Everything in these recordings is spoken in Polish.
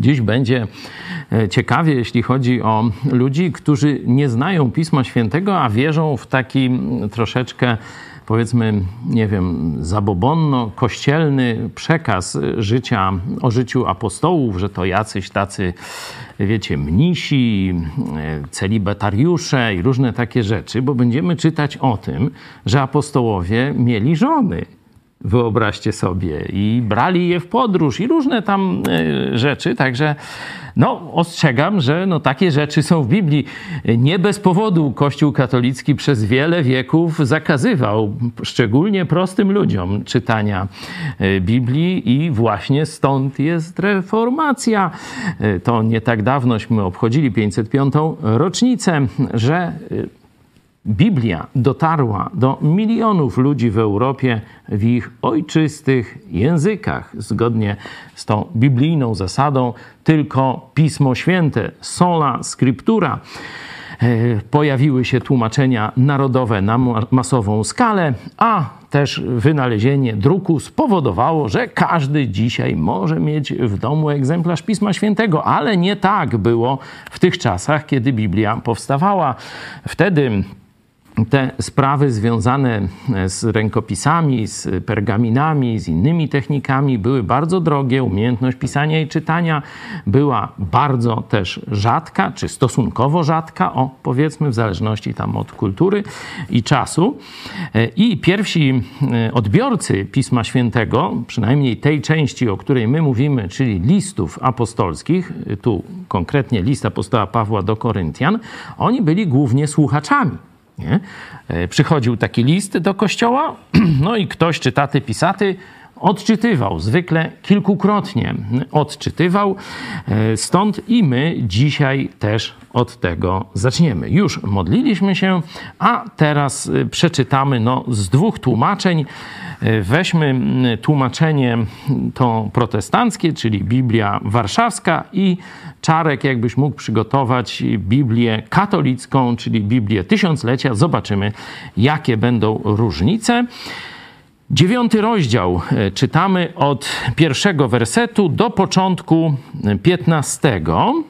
Dziś będzie e, ciekawie, jeśli chodzi o ludzi, którzy nie znają Pisma Świętego, a wierzą w taki troszeczkę powiedzmy, nie wiem, zabobonno-kościelny przekaz życia, o życiu apostołów, że to jacyś tacy, wiecie, mnisi, e, celibatariusze i różne takie rzeczy, bo będziemy czytać o tym, że apostołowie mieli żony wyobraźcie sobie, i brali je w podróż i różne tam e, rzeczy, także no, ostrzegam, że no, takie rzeczy są w Biblii. Nie bez powodu Kościół katolicki przez wiele wieków zakazywał, szczególnie prostym ludziom, czytania e, Biblii i właśnie stąd jest reformacja. E, to nie tak dawnośmy obchodzili 505. rocznicę, że Biblia dotarła do milionów ludzi w Europie w ich ojczystych językach. Zgodnie z tą biblijną zasadą, tylko Pismo Święte, sola scriptura. E, pojawiły się tłumaczenia narodowe na masową skalę, a też wynalezienie druku spowodowało, że każdy dzisiaj może mieć w domu egzemplarz Pisma Świętego, ale nie tak było w tych czasach, kiedy Biblia powstawała. Wtedy te sprawy związane z rękopisami, z pergaminami, z innymi technikami były bardzo drogie. Umiejętność pisania i czytania była bardzo też rzadka, czy stosunkowo rzadka, o powiedzmy, w zależności tam od kultury i czasu. I pierwsi e, odbiorcy Pisma Świętego, przynajmniej tej części, o której my mówimy, czyli listów apostolskich, tu konkretnie list apostoła Pawła do Koryntian, oni byli głównie słuchaczami nie? E, przychodził taki list do kościoła, no i ktoś, czytaty, pisaty, odczytywał, zwykle kilkukrotnie odczytywał. E, stąd i my dzisiaj też od tego zaczniemy. Już modliliśmy się, a teraz e, przeczytamy no, z dwóch tłumaczeń. Weźmy tłumaczenie to protestanckie, czyli Biblia Warszawska i Czarek, jakbyś mógł przygotować Biblię katolicką, czyli Biblię Tysiąclecia. Zobaczymy, jakie będą różnice. Dziewiąty rozdział e, czytamy od pierwszego wersetu do początku piętnastego.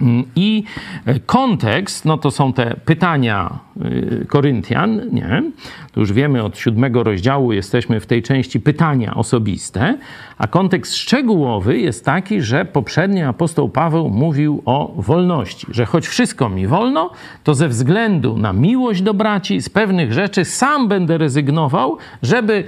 Mm, I e, kontekst, no to są te pytania e, Koryntian, nie? To już wiemy od siódmego rozdziału, jesteśmy w tej części pytania osobiste, a kontekst szczegółowy jest taki, że poprzedni apostoł Paweł mówił o wolności, że choć wszystko mi wolno, to ze względu na miłość do braci z pewnych rzeczy sam będę rezygnował, żeby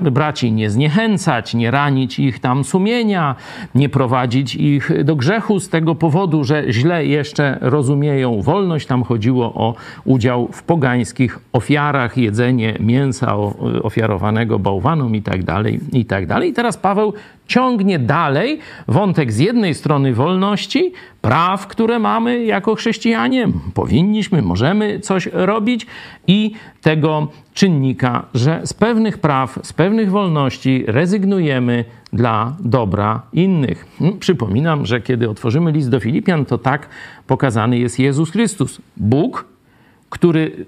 braci nie zniechęcać, nie ranić ich tam sumienia, nie prowadzić ich do grzechu z tego powodu, że źle jeszcze rozumieją wolność. Tam chodziło o udział w pogańskich ofiarach, jedzenie mięsa ofiarowanego bałwanom i tak dalej, i tak dalej. I teraz Paweł ciągnie dalej wątek z jednej strony wolności, praw, które mamy jako chrześcijanie, powinniśmy, możemy coś robić i tego czynnika, że z pewnych praw, z pewnych wolności rezygnujemy dla dobra innych. Hmm, przypominam, że kiedy otworzymy list do Filipian, to tak pokazany jest Jezus Chrystus, Bóg, który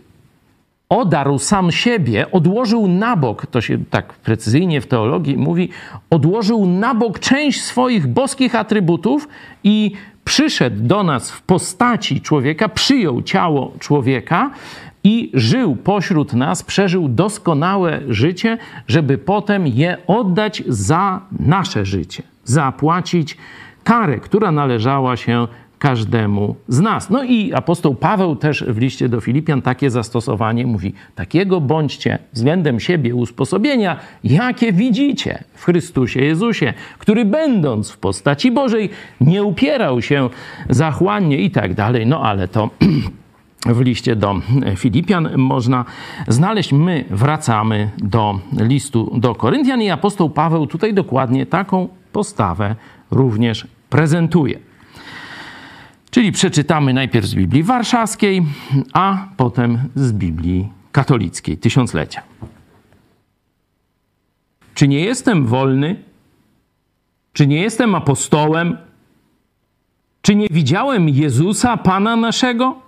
odarł sam siebie, odłożył na bok, to się tak precyzyjnie w teologii mówi, odłożył na bok część swoich boskich atrybutów i przyszedł do nas w postaci człowieka, przyjął ciało człowieka i żył pośród nas, przeżył doskonałe życie, żeby potem je oddać za nasze życie, zapłacić karę, która należała się każdemu z nas. No i apostoł Paweł też w liście do Filipian takie zastosowanie mówi: takiego bądźcie względem siebie usposobienia, jakie widzicie w Chrystusie Jezusie, który będąc w postaci Bożej nie upierał się zachłannie i tak dalej. No ale to w liście do Filipian można znaleźć. My wracamy do listu do Koryntian i apostoł Paweł tutaj dokładnie taką postawę również prezentuje. Czyli przeczytamy najpierw z Biblii Warszawskiej, a potem z Biblii katolickiej, tysiąclecia. Czy nie jestem wolny? Czy nie jestem apostołem? Czy nie widziałem Jezusa, Pana naszego?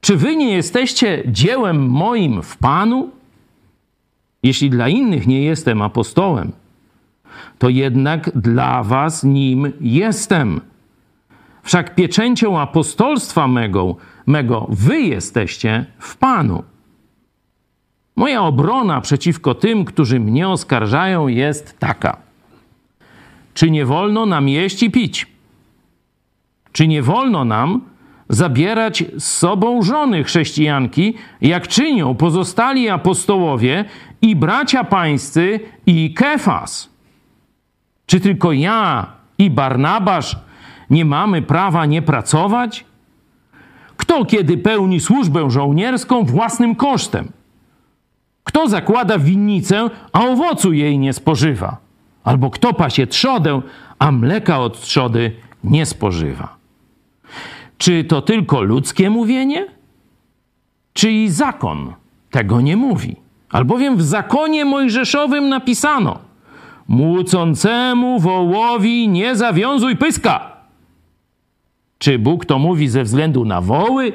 Czy wy nie jesteście dziełem moim w Panu? Jeśli dla innych nie jestem apostołem, to jednak dla was nim jestem. Wszak pieczęcią apostolstwa mego, mego wy jesteście w Panu. Moja obrona przeciwko tym, którzy mnie oskarżają, jest taka. Czy nie wolno nam jeść i pić? Czy nie wolno nam zabierać z sobą żony chrześcijanki, jak czynią pozostali apostołowie i bracia pańscy i Kefas? Czy tylko ja i Barnabasz nie mamy prawa nie pracować? Kto kiedy pełni służbę żołnierską własnym kosztem? Kto zakłada winnicę, a owocu jej nie spożywa? Albo kto pasie trzodę, a mleka od trzody nie spożywa? Czy to tylko ludzkie mówienie? Czy i zakon tego nie mówi? Albowiem w zakonie mojżeszowym napisano: Młócącemu wołowi nie zawiązuj pyska. Czy Bóg to mówi ze względu na woły?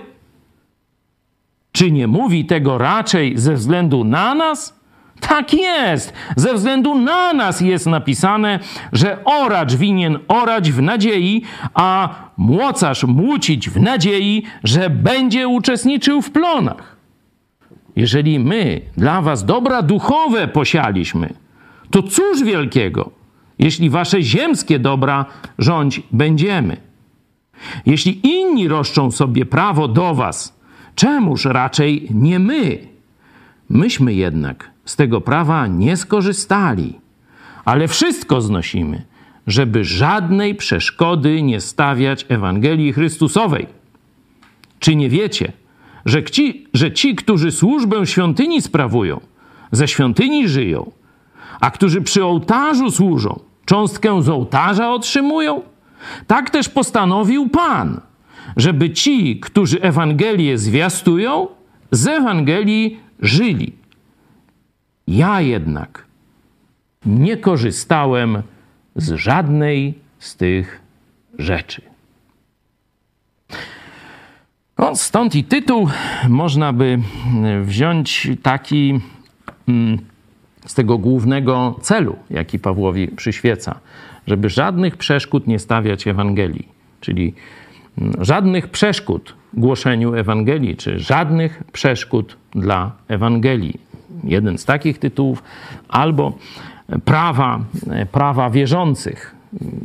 Czy nie mówi tego raczej ze względu na nas? Tak jest. Ze względu na nas jest napisane, że oracz winien orać w nadziei, a młocarz młócić w nadziei, że będzie uczestniczył w plonach. Jeżeli my dla was dobra duchowe posialiśmy, to cóż wielkiego, jeśli wasze ziemskie dobra rządź będziemy. Jeśli inni roszczą sobie prawo do was, czemuż raczej nie my? Myśmy jednak z tego prawa nie skorzystali, ale wszystko znosimy, żeby żadnej przeszkody nie stawiać Ewangelii Chrystusowej. Czy nie wiecie, że ci, że ci, którzy służbę świątyni sprawują, ze świątyni żyją, a którzy przy ołtarzu służą, cząstkę z ołtarza otrzymują? Tak też postanowił Pan, żeby ci, którzy Ewangelię zwiastują, z Ewangelii żyli. Ja jednak nie korzystałem z żadnej z tych rzeczy. No, stąd i tytuł można by wziąć taki mm, z tego głównego celu, jaki Pawłowi przyświeca, żeby żadnych przeszkód nie stawiać Ewangelii, czyli mm, żadnych przeszkód głoszeniu Ewangelii, czy żadnych przeszkód dla Ewangelii. Jeden z takich tytułów, albo prawa, prawa wierzących.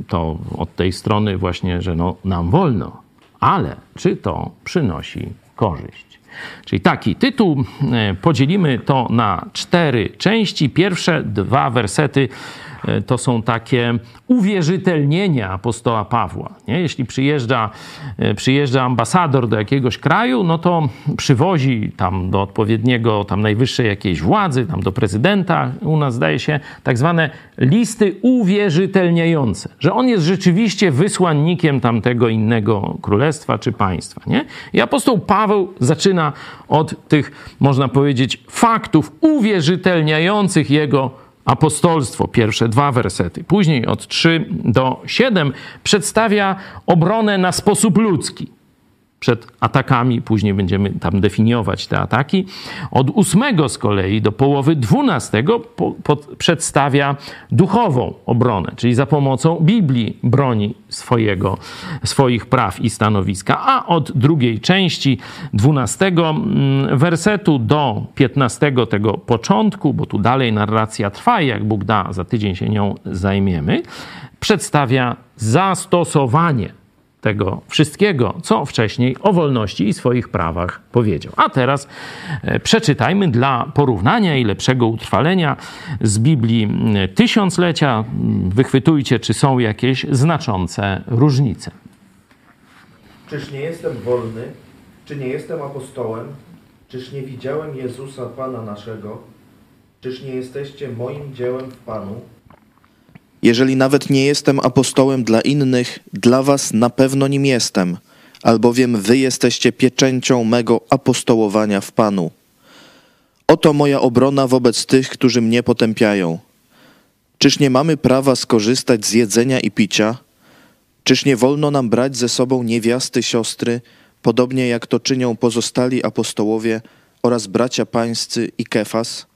To od tej strony właśnie, że no, nam wolno, ale czy to przynosi korzyść? Czyli taki tytuł. E, podzielimy to na cztery części. Pierwsze dwa wersety E, to są takie uwierzytelnienia apostoła Pawła. Nie? Jeśli przyjeżdża, e, przyjeżdża ambasador do jakiegoś kraju, no to przywozi tam do odpowiedniego, tam najwyższej jakiejś władzy, tam do prezydenta, u nas zdaje się, tak zwane listy uwierzytelniające, że on jest rzeczywiście wysłannikiem tamtego innego królestwa czy państwa. Nie? I apostoł Paweł zaczyna od tych, można powiedzieć, faktów uwierzytelniających jego apostolstwo, pierwsze dwa wersety. Później od 3 do 7 przedstawia obronę na sposób ludzki przed atakami, później będziemy tam definiować te ataki. Od ósmego z kolei do połowy dwunastego po, po, przedstawia duchową obronę, czyli za pomocą Biblii broni swojego, swoich praw i stanowiska. A od drugiej części dwunastego mm, wersetu do piętnastego tego początku, bo tu dalej narracja trwa i jak Bóg da, za tydzień się nią zajmiemy, przedstawia zastosowanie tego wszystkiego, co wcześniej o wolności i swoich prawach powiedział. A teraz e, przeczytajmy dla porównania i lepszego utrwalenia z Biblii tysiąclecia. Wychwytujcie, czy są jakieś znaczące różnice. Czyż nie jestem wolny? Czy nie jestem apostołem? Czyż nie widziałem Jezusa Pana naszego? Czyż nie jesteście moim dziełem w Panu? Jeżeli nawet nie jestem apostołem dla innych, dla was na pewno nim jestem, albowiem wy jesteście pieczęcią mego apostołowania w Panu. Oto moja obrona wobec tych, którzy mnie potępiają. Czyż nie mamy prawa skorzystać z jedzenia i picia? Czyż nie wolno nam brać ze sobą niewiasty siostry, podobnie jak to czynią pozostali apostołowie oraz bracia pańscy i Kefas?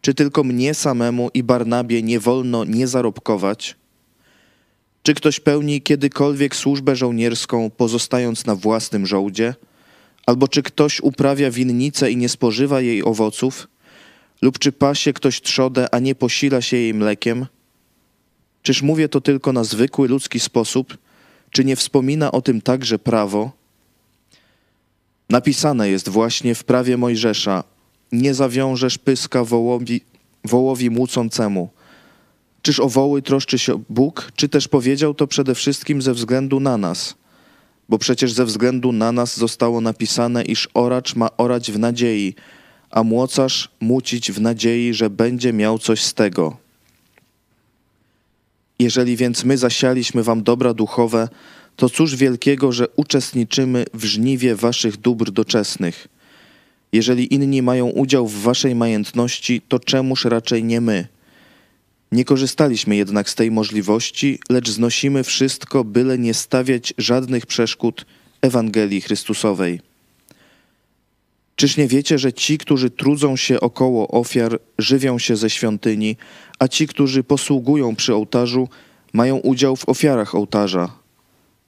Czy tylko mnie samemu i Barnabie nie wolno nie zarobkować? Czy ktoś pełni kiedykolwiek służbę żołnierską, pozostając na własnym żołdzie? Albo czy ktoś uprawia winnicę i nie spożywa jej owoców? Lub czy pasie ktoś trzodę, a nie posila się jej mlekiem? Czyż mówię to tylko na zwykły ludzki sposób? Czy nie wspomina o tym także prawo? Napisane jest właśnie w prawie Mojżesza: Nie zawiążesz pyska wołowi, wołowi młócącemu. Czyż o woły troszczy się Bóg, czy też powiedział to przede wszystkim ze względu na nas? Bo przecież ze względu na nas zostało napisane, iż oracz ma orać w nadziei, a młocarz mucić w nadziei, że będzie miał coś z tego. Jeżeli więc my zasialiśmy wam dobra duchowe, to cóż wielkiego, że uczestniczymy w żniwie waszych dóbr doczesnych. Jeżeli inni mają udział w waszej majętności, to czemuż raczej nie my? Nie korzystaliśmy jednak z tej możliwości, lecz znosimy wszystko, byle nie stawiać żadnych przeszkód Ewangelii Chrystusowej. Czyż nie wiecie, że ci, którzy trudzą się około ofiar, żywią się ze świątyni, a ci, którzy posługują przy ołtarzu, mają udział w ofiarach ołtarza?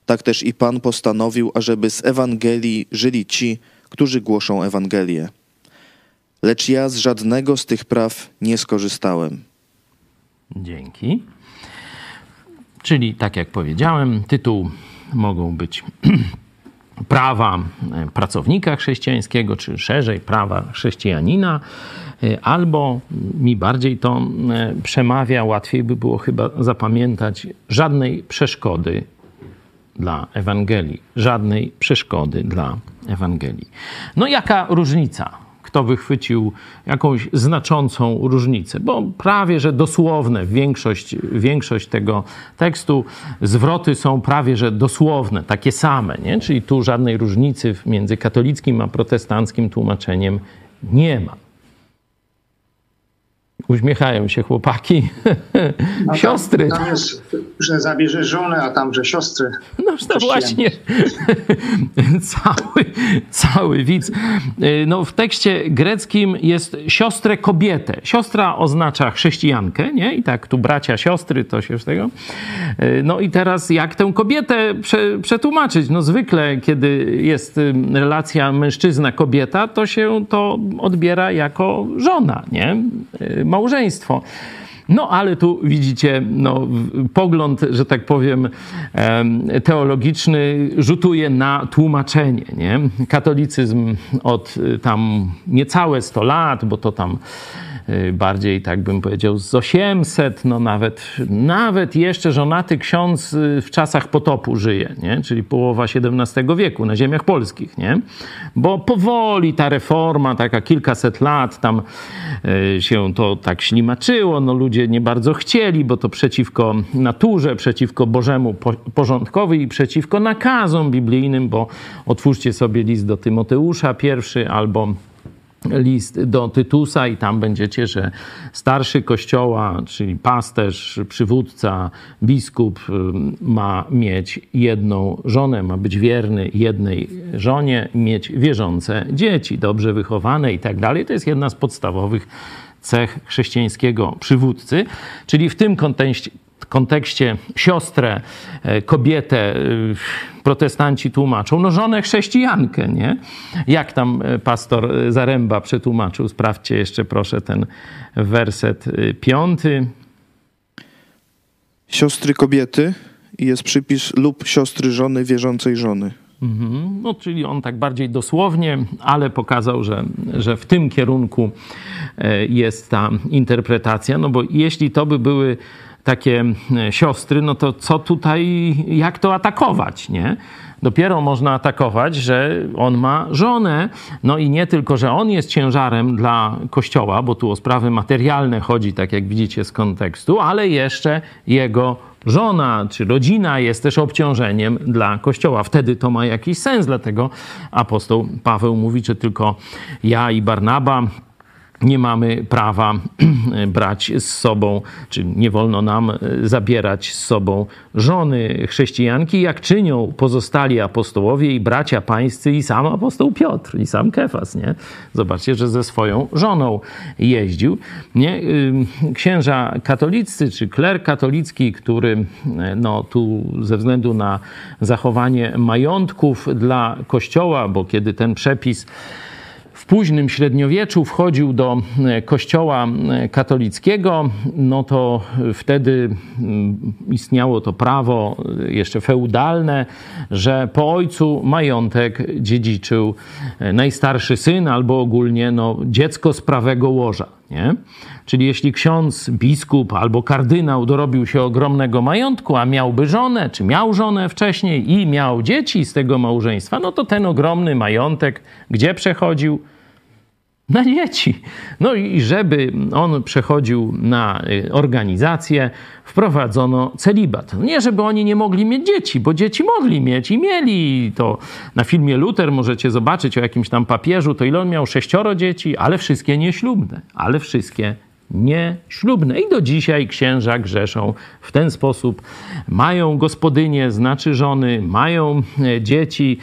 Tak też i Pan postanowił, ażeby z Ewangelii żyli ci, którzy głoszą Ewangelię. Lecz ja z żadnego z tych praw nie skorzystałem. Dzięki. Czyli, tak jak powiedziałem, tytuł mogą być prawa e, pracownika chrześcijańskiego, czy szerzej prawa chrześcijanina, e, albo mi bardziej to e, przemawia, łatwiej by było chyba zapamiętać żadnej przeszkody dla Ewangelii, żadnej przeszkody dla Ewangelii. No jaka różnica kto wychwycił jakąś znaczącą różnicę, bo prawie że dosłowne, większość, większość tego tekstu, zwroty są prawie że dosłowne, takie same, nie? czyli tu żadnej różnicy między katolickim a protestanckim tłumaczeniem nie ma. Uśmiechają się chłopaki. No siostry. Tam, jest, że zabierze żonę, a tam, że siostry. No to właśnie. cały, cały widz. No, w tekście greckim jest siostrę kobietę. Siostra oznacza chrześcijankę, nie? I tak tu bracia, siostry, to się z tego. No i teraz jak tę kobietę prze, przetłumaczyć? No zwykle, kiedy jest relacja mężczyzna-kobieta, to się to odbiera jako żona, nie? Małżeństwo. No ale tu widzicie, no, pogląd, że tak powiem, teologiczny rzutuje na tłumaczenie. Nie? Katolicyzm od y, tam niecałe 100 lat, bo to tam bardziej, tak bym powiedział, z 800, no nawet, nawet jeszcze żonaty ksiądz y, w czasach potopu żyje, nie? czyli połowa XVII wieku na ziemiach polskich, nie? bo powoli ta reforma, taka kilkaset lat tam y, się to tak ślimaczyło, no ludzie nie bardzo chcieli, bo to przeciwko naturze, przeciwko Bożemu porządkowi i przeciwko nakazom biblijnym, bo otwórzcie sobie list do Tymoteusza pierwszy albo list do Tytusa i tam będziecie, że starszy kościoła, czyli pasterz, przywódca, biskup ma mieć jedną żonę, ma być wierny jednej żonie, mieć wierzące dzieci, dobrze wychowane i tak dalej. To jest jedna z podstawowych cech chrześcijańskiego przywódcy, czyli w tym kontekście, kontekście siostrę, e, kobietę, e, protestanci tłumaczą, no żonę chrześcijankę, nie? Jak tam e, pastor Zaręba przetłumaczył? Sprawdźcie jeszcze proszę ten werset piąty. Siostry kobiety jest przypis lub siostry żony wierzącej żony. Mhm. No, czyli on tak bardziej dosłownie, ale pokazał, że, że w tym kierunku jest ta interpretacja. No bo jeśli to by były takie e, siostry, no to co tutaj, jak to atakować, nie? Dopiero można atakować, że on ma żonę. No i nie tylko, że on jest ciężarem dla kościoła, bo tu o sprawy materialne chodzi, tak jak widzicie z kontekstu, ale jeszcze jego żona czy rodzina jest też obciążeniem dla kościoła. Wtedy to ma jakiś sens, dlatego apostoł Paweł mówi, że tylko ja i Barnaba nie mamy prawa brać z sobą, czy nie wolno nam e, zabierać z sobą żony chrześcijanki, jak czynią pozostali apostołowie i bracia pańscy i sam apostoł Piotr i sam Kefas, nie? Zobaczcie, że ze swoją żoną jeździł, nie? Księża katoliccy, czy kler katolicki, który e, no tu ze względu na zachowanie majątków dla kościoła, bo kiedy ten przepis w późnym średniowieczu wchodził do e, kościoła e, katolickiego, no to wtedy mm, istniało to prawo e, jeszcze feudalne, że po ojcu majątek dziedziczył najstarszy syn albo ogólnie no, dziecko z prawego łoża. Nie? Czyli jeśli ksiądz, biskup albo kardynał dorobił się ogromnego majątku, a miałby żonę, czy miał żonę wcześniej i miał dzieci z tego małżeństwa, no to ten ogromny majątek gdzie przechodził? Na dzieci. No i żeby on przechodził na y, organizację, wprowadzono celibat. Nie, żeby oni nie mogli mieć dzieci, bo dzieci mogli mieć i mieli. To na filmie Luther możecie zobaczyć o jakimś tam papieżu, to ile on miał? Sześcioro dzieci, ale wszystkie nieślubne, ale wszystkie nieślubne. I do dzisiaj księża grzeszą w ten sposób. Mają gospodynie, znaczy żony, mają e, dzieci,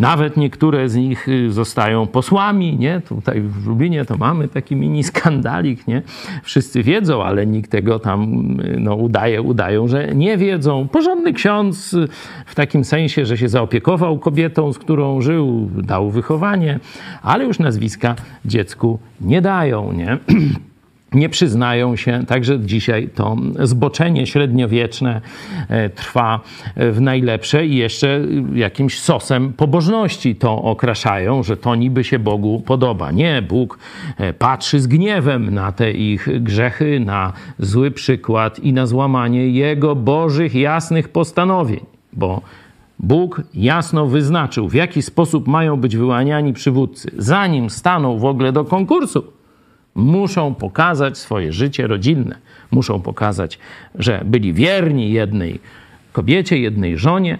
nawet niektóre z nich y, zostają posłami, nie? Tutaj w Lublinie to mamy taki mini skandalik, nie? Wszyscy wiedzą, ale nikt tego tam y, no, udaje, udają, że nie wiedzą. Porządny ksiądz y, w takim sensie, że się zaopiekował kobietą, z którą żył, dał wychowanie, ale już nazwiska dziecku nie dają, nie? nie przyznają się. Także dzisiaj to zboczenie średniowieczne e, trwa w najlepsze i jeszcze jakimś sosem pobożności to okraszają, że to niby się Bogu podoba. Nie, Bóg e, patrzy z gniewem na te ich grzechy, na zły przykład i na złamanie Jego bożych, jasnych postanowień, bo Bóg jasno wyznaczył, w jaki sposób mają być wyłaniani przywódcy, zanim staną w ogóle do konkursu muszą pokazać swoje życie rodzinne. Muszą pokazać, że byli wierni jednej kobiecie, jednej żonie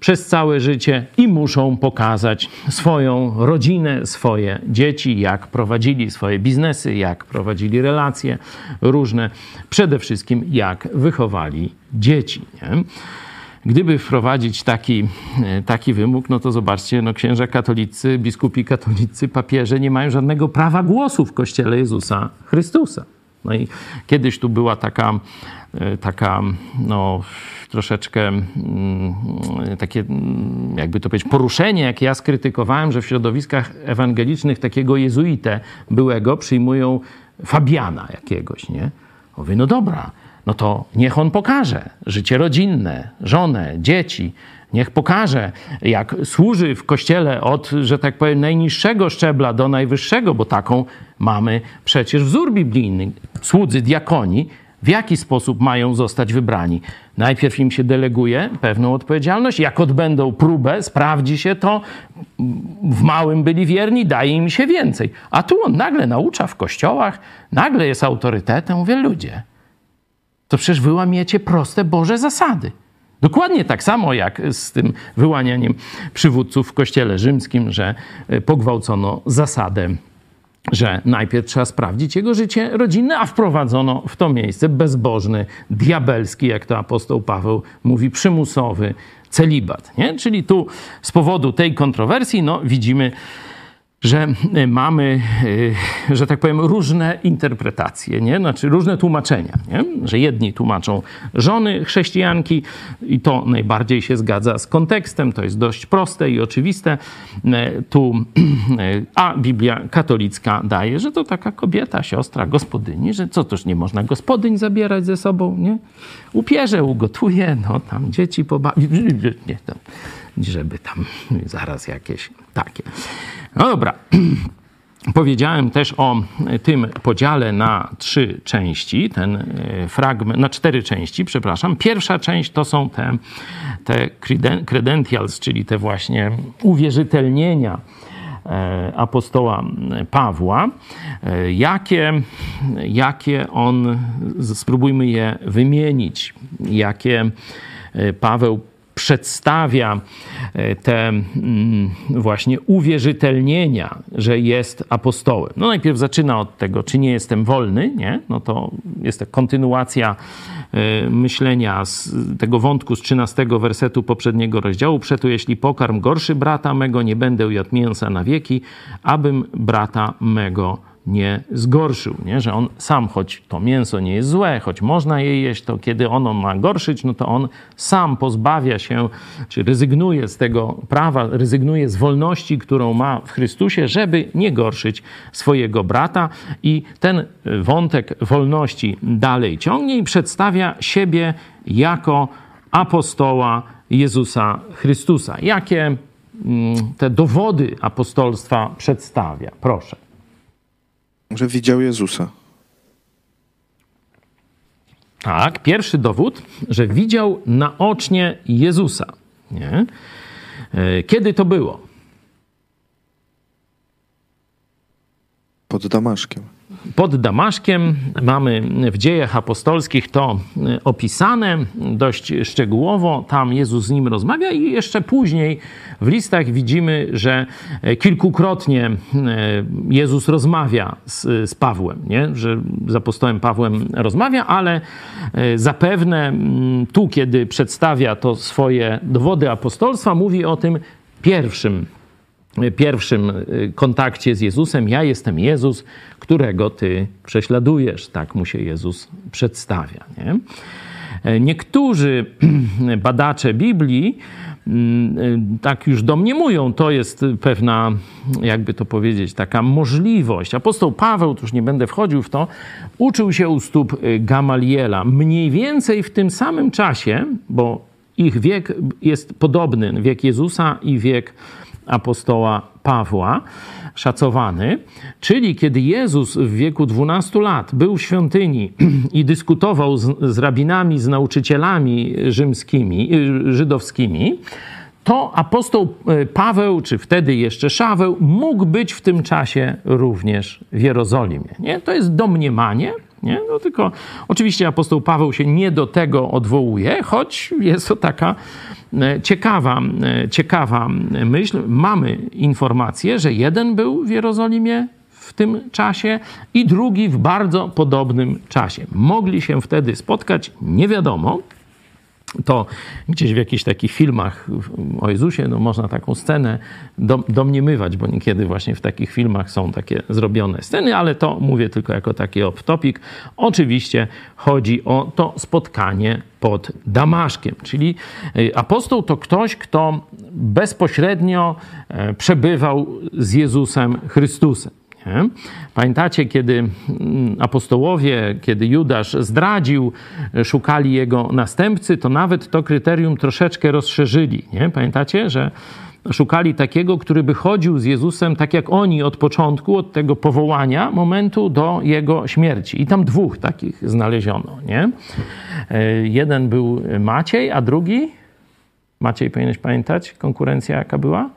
przez całe życie i muszą pokazać swoją rodzinę, swoje dzieci, jak prowadzili swoje biznesy, jak prowadzili relacje różne, przede wszystkim jak wychowali dzieci. Nie? Gdyby wprowadzić taki, e, taki wymóg, no to zobaczcie, no księża katolicy, biskupi katolicy, papieże nie mają żadnego prawa głosu w Kościele Jezusa Chrystusa. No i kiedyś tu była taka, e, taka no, troszeczkę mm, takie, mm, jakby to powiedzieć, poruszenie, jak ja skrytykowałem, że w środowiskach ewangelicznych takiego jezuitę byłego przyjmują Fabiana jakiegoś, nie? Mówię, no dobra, no to niech on pokaże życie rodzinne, żonę, dzieci. Niech pokaże, jak służy w kościele od, że tak powiem, najniższego szczebla do najwyższego, bo taką mamy przecież wzór biblijny. Słudzy diakoni, w jaki sposób mają zostać wybrani? Najpierw im się deleguje pewną odpowiedzialność, jak odbędą próbę, sprawdzi się to, w małym byli wierni, daje im się więcej. A tu on nagle naucza w kościołach, nagle jest autorytetem. Mówię, ludzie, to przecież wyłamiecie proste Boże zasady. Dokładnie tak samo jak z tym wyłanianiem przywódców w kościele rzymskim, że e, pogwałcono zasadę, że najpierw trzeba sprawdzić jego życie rodzinne, a wprowadzono w to miejsce bezbożny, diabelski, jak to apostoł Paweł mówi, przymusowy celibat. Nie? Czyli tu z powodu tej kontrowersji no, widzimy, że e, mamy, e, że tak powiem, różne interpretacje, nie? Znaczy różne tłumaczenia, nie? że jedni tłumaczą żony chrześcijanki i to najbardziej się zgadza z kontekstem, to jest dość proste i oczywiste. E, tu, a Biblia katolicka daje, że to taka kobieta, siostra, gospodyni, że co toż nie można gospodyń zabierać ze sobą, nie? Upierze, ugotuje, no tam dzieci pobawi, nie, żeby tam zaraz jakieś takie. No dobra. Powiedziałem też o tym podziale na trzy części, ten e, fragment, na cztery części, przepraszam. Pierwsza część to są te, te credentials, czyli te właśnie uwierzytelnienia e, apostoła Pawła. E, jakie, jakie on, spróbujmy je wymienić, jakie Paweł przedstawia e, te mm, właśnie uwierzytelnienia, że jest apostołem. No najpierw zaczyna od tego, czy nie jestem wolny, nie? No to jest to kontynuacja e, myślenia z tego wątku z 13 wersetu poprzedniego rozdziału. Przeto jeśli pokarm gorszy brata mego, nie będę jadł mięsa na wieki, abym brata mego nie zgorszył, nie? że on sam, choć to mięso nie jest złe, choć można je jeść, to kiedy ono ma gorszyć, no to on sam pozbawia się, czy rezygnuje z tego prawa, rezygnuje z wolności, którą ma w Chrystusie, żeby nie gorszyć swojego brata. I ten wątek wolności dalej ciągnie i przedstawia siebie jako apostoła Jezusa Chrystusa. Jakie mm, te dowody apostolstwa przedstawia? Proszę. Że widział Jezusa. Tak, pierwszy dowód, że widział naocznie Jezusa. Nie? E, kiedy to było? Pod Damaszkiem pod Damaszkiem. Mamy w dziejach apostolskich to e, opisane dość szczegółowo. Tam Jezus z nim rozmawia i jeszcze później w listach widzimy, że e, kilkukrotnie e, Jezus rozmawia z, z Pawłem, nie? że z apostołem Pawłem rozmawia, ale zapewne tu, kiedy przedstawia to swoje dowody apostolstwa, mówi o tym pierwszym pierwszym y, kontakcie z Jezusem: Ja jestem Jezus, którego ty prześladujesz. Tak mu się Jezus przedstawia. Nie? E, niektórzy badacze Biblii mm, y, tak już domniemują, to jest pewna, jakby to powiedzieć, taka możliwość. Apostoł Paweł, tu już nie będę wchodził w to, uczył się u stóp y, Gamaliela. Mniej więcej w tym samym czasie, bo ich wiek jest podobny, wiek Jezusa i wiek apostoła Pawła, szacowany, czyli kiedy Jezus w wieku 12 lat był w świątyni i dyskutował z, z rabinami, z nauczycielami rzymskimi, żydowskimi, to apostoł e, Paweł, czy wtedy jeszcze Szaweł, mógł być w tym czasie również w Jerozolimie. Nie? To jest domniemanie, nie? No tylko oczywiście apostoł Paweł się nie do tego odwołuje, choć jest to taka e, ciekawa, e, ciekawa myśl. Mamy informację, że jeden był w Jerozolimie w tym czasie i drugi w bardzo podobnym czasie. Mogli się wtedy spotkać, nie wiadomo, to gdzieś w jakichś takich filmach o Jezusie, no można taką scenę domniemywać, bo niekiedy właśnie w takich filmach są takie zrobione sceny, ale to mówię tylko jako taki off-topic. Oczywiście chodzi o to spotkanie pod Damaszkiem, czyli y, apostoł to ktoś, kto bezpośrednio e, przebywał z Jezusem Chrystusem. Nie? Pamiętacie, kiedy mm, apostołowie, kiedy Judasz zdradził, e, szukali jego następcy, to nawet to kryterium troszeczkę rozszerzyli. Nie? Pamiętacie, że szukali takiego, który by chodził z Jezusem tak jak oni od początku, od tego powołania momentu do jego śmierci. I tam dwóch takich znaleziono. Nie? E, jeden był Maciej, a drugi, Maciej powinieneś pamiętać, konkurencja jaka była?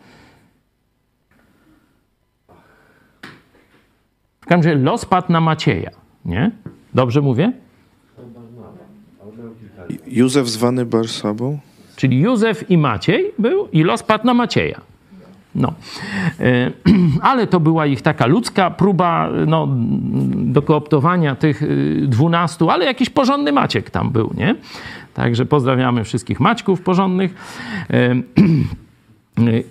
Każdym razie los padł na Macieja, nie? Dobrze mówię? Józef zwany Barsabą? Czyli Józef i Maciej był i los padł na Macieja. No. E, ale to była ich taka ludzka próba no, do kooptowania tych y, dwunastu, ale jakiś porządny Maciek tam był, nie? Także pozdrawiamy wszystkich Maćków porządnych. E,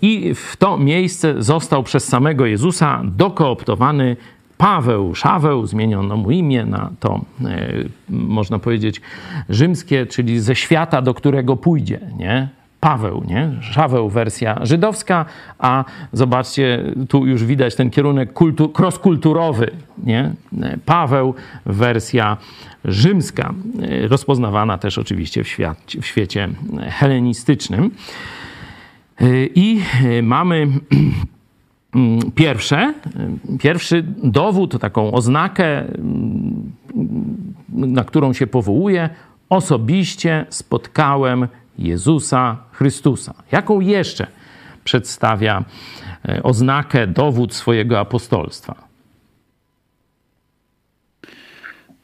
I w to miejsce został przez samego Jezusa dokooptowany Paweł, Szaweł, zmieniono mu imię na to, e, można powiedzieć, rzymskie, czyli ze świata, do którego pójdzie, nie? Paweł, nie? Szaweł wersja żydowska, a zobaczcie, tu już widać ten kierunek kultu, cross-kulturowy, nie? Paweł wersja rzymska, e, rozpoznawana też oczywiście w, świat, w świecie helenistycznym. E, I mamy pierwsze, y, pierwszy dowód, taką oznakę, mm, na którą się powołuje, osobiście spotkałem Jezusa Chrystusa. Jaką jeszcze przedstawia y, oznakę, dowód swojego apostolstwa?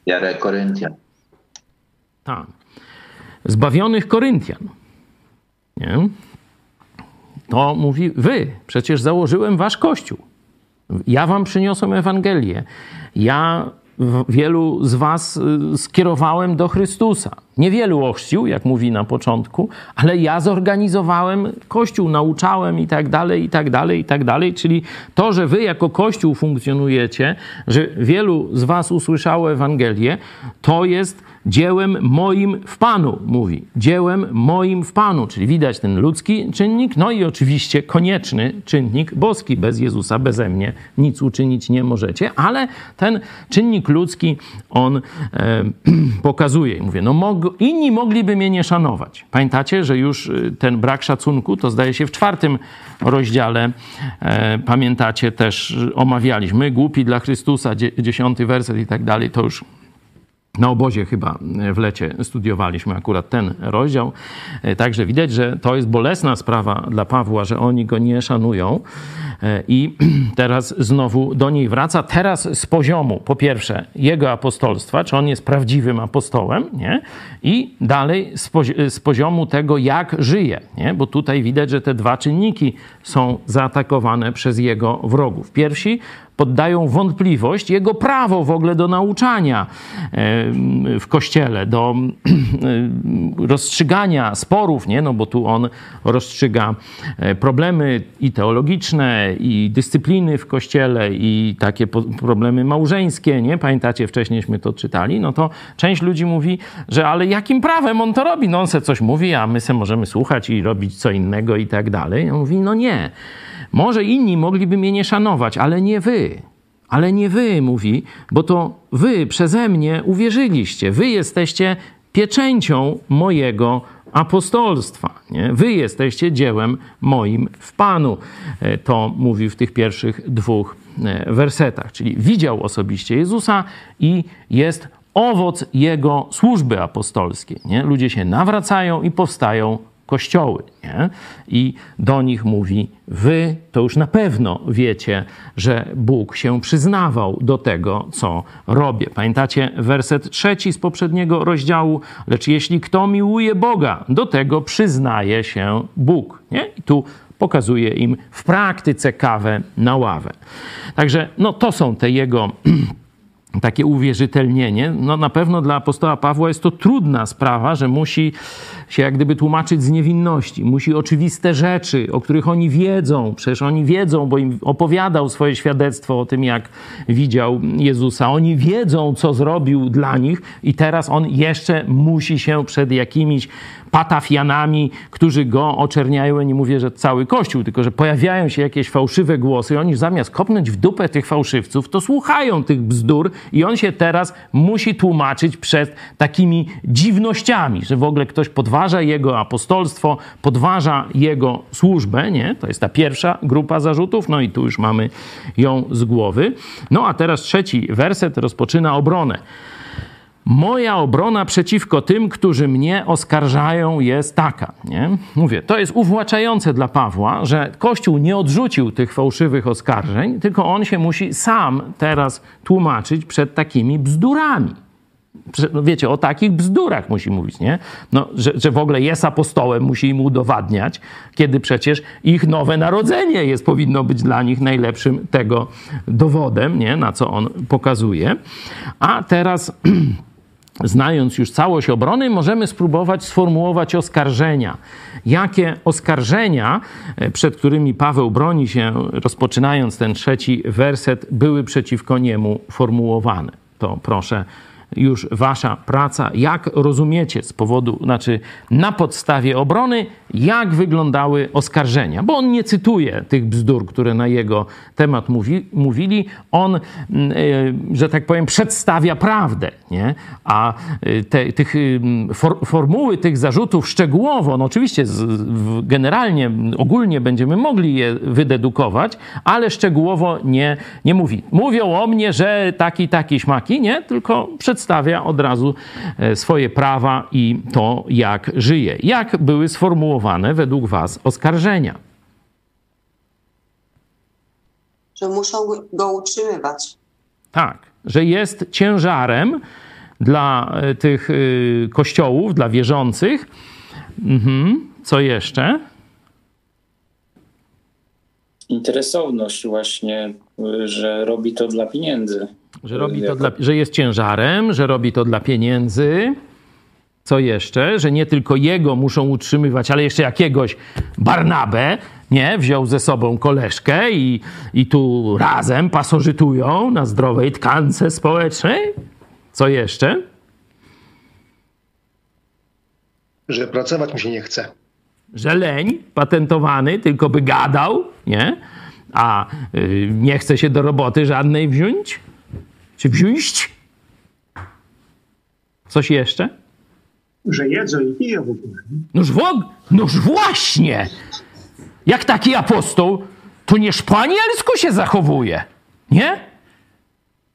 Wiarę Koryntian. Tak. Zbawionych Koryntian. Nie? To mówi wy, przecież założyłem wasz kościół. Ja wam przyniosłem Ewangelię. Ja wielu z was y, skierowałem do Chrystusa. Niewielu ochrzcił, jak mówi na początku, ale ja zorganizowałem Kościół, nauczałem i tak dalej, i tak dalej, i tak dalej. Czyli to, że wy jako Kościół funkcjonujecie, że wielu z was usłyszało Ewangelię, to jest dziełem moim w Panu, mówi. Dziełem moim w Panu, czyli widać ten ludzki czynnik, no i oczywiście konieczny czynnik boski. Bez Jezusa, beze mnie nic uczynić nie możecie, ale ten czynnik ludzki on e, pokazuje. Mówię, no mog inni mogliby mnie nie szanować. Pamiętacie, że już y, ten brak szacunku, to zdaje się w czwartym rozdziale, e, pamiętacie też, omawialiśmy, głupi dla Chrystusa, dziesiąty werset i tak dalej, to już na obozie chyba w lecie studiowaliśmy akurat ten rozdział. E, także widać, że to jest bolesna sprawa dla Pawła, że oni go nie szanują. E, I teraz znowu do niej wraca. Teraz z poziomu, po pierwsze, jego apostolstwa, czy on jest prawdziwym apostołem, nie? I dalej z, pozi z poziomu tego, jak żyje, nie? Bo tutaj widać, że te dwa czynniki są zaatakowane przez jego wrogów. Pierwsi poddają wątpliwość jego prawo w ogóle do nauczania w kościele, do rozstrzygania sporów, nie? No bo tu on rozstrzyga e, problemy i teologiczne, i dyscypliny w kościele, i takie problemy małżeńskie, nie? Pamiętacie, wcześniejśmy to czytali, no to część ludzi mówi, że ale jakim prawem on to robi? No on se coś mówi, a my se możemy słuchać i robić co innego i tak dalej. On mówi, no nie. Może inni mogliby mnie nie szanować, ale nie wy. Ale nie wy, mówi, bo to wy przeze mnie uwierzyliście. Wy jesteście pieczęcią mojego apostolstwa. Nie? Wy jesteście dziełem moim w Panu. E, to mówi w tych pierwszych dwóch e, wersetach. Czyli widział osobiście Jezusa i jest owoc jego służby apostolskiej. Nie? Ludzie się nawracają i powstają kościoły. Nie? I do nich mówi: Wy to już na pewno wiecie, że Bóg się przyznawał do tego, co robię. Pamiętacie werset trzeci z poprzedniego rozdziału? Lecz jeśli kto miłuje Boga, do tego przyznaje się Bóg. Nie? I tu pokazuje im w praktyce kawę na ławę. Także no, to są te jego takie uwierzytelnienie. No na pewno dla apostoła Pawła jest to trudna sprawa, że musi się jak gdyby tłumaczyć z niewinności. Musi oczywiste rzeczy, o których oni wiedzą, przecież oni wiedzą, bo im opowiadał swoje świadectwo o tym, jak widział Jezusa. Oni wiedzą, co zrobił dla nich i teraz on jeszcze musi się przed jakimiś patafianami, którzy go oczerniają. Nie mówię, że cały Kościół, tylko że pojawiają się jakieś fałszywe głosy i oni zamiast kopnąć w dupę tych fałszywców, to słuchają tych bzdur i on się teraz musi tłumaczyć przed takimi dziwnościami, że w ogóle ktoś podważa jego apostolstwo, podważa jego służbę, nie? To jest ta pierwsza grupa zarzutów, no i tu już mamy ją z głowy. No a teraz trzeci werset rozpoczyna obronę. Moja obrona przeciwko tym, którzy mnie oskarżają, jest taka. Nie? Mówię, to jest uwłaczające dla Pawła, że Kościół nie odrzucił tych fałszywych oskarżeń, tylko on się musi sam teraz tłumaczyć przed takimi bzdurami. No wiecie, o takich bzdurach musi mówić, nie? No, że, że w ogóle jest apostołem, musi im udowadniać, kiedy przecież ich nowe narodzenie jest, powinno być dla nich najlepszym tego dowodem, nie? Na co on pokazuje. A teraz znając już całość obrony, możemy spróbować sformułować oskarżenia. Jakie oskarżenia, e, przed którymi Paweł broni się, rozpoczynając ten trzeci werset, były przeciwko niemu formułowane? To proszę już wasza praca, jak rozumiecie z powodu, znaczy na podstawie obrony, jak wyglądały oskarżenia, bo on nie cytuje tych bzdur, które na jego temat mówi, mówili, on, e, że tak powiem, przedstawia prawdę, nie? a e, te, tych for, formuły tych zarzutów szczegółowo, no oczywiście z, generalnie, ogólnie będziemy mogli je wydedukować, ale szczegółowo nie, nie mówi. Mówią o mnie, że taki, taki, śmaki, nie? Tylko przedstawia od razu e, swoje prawa i to, jak żyje. Jak były sformułowane według Was oskarżenia? Że muszą go utrzymywać. Tak, że jest ciężarem dla e, tych e, kościołów, dla wierzących. Mhm. Co jeszcze? Interesowność właśnie, że robi to dla pieniędzy. Że, robi to dla, że jest ciężarem, że robi to dla pieniędzy. Co jeszcze? Że nie tylko jego muszą utrzymywać, ale jeszcze jakiegoś Barnabę, nie? Wziął ze sobą koleżkę i, i tu razem pasożytują na zdrowej tkance społecznej. Co jeszcze? Że pracować mu się nie chce. Że leń patentowany, tylko by gadał, nie? A y, nie chce się do roboty żadnej wziąć? Czy wziąć? Coś jeszcze? Że jedzą i piją w ogóle. Noż, w, noż właśnie! Jak taki apostoł, to nie szpanielsku się zachowuje, nie?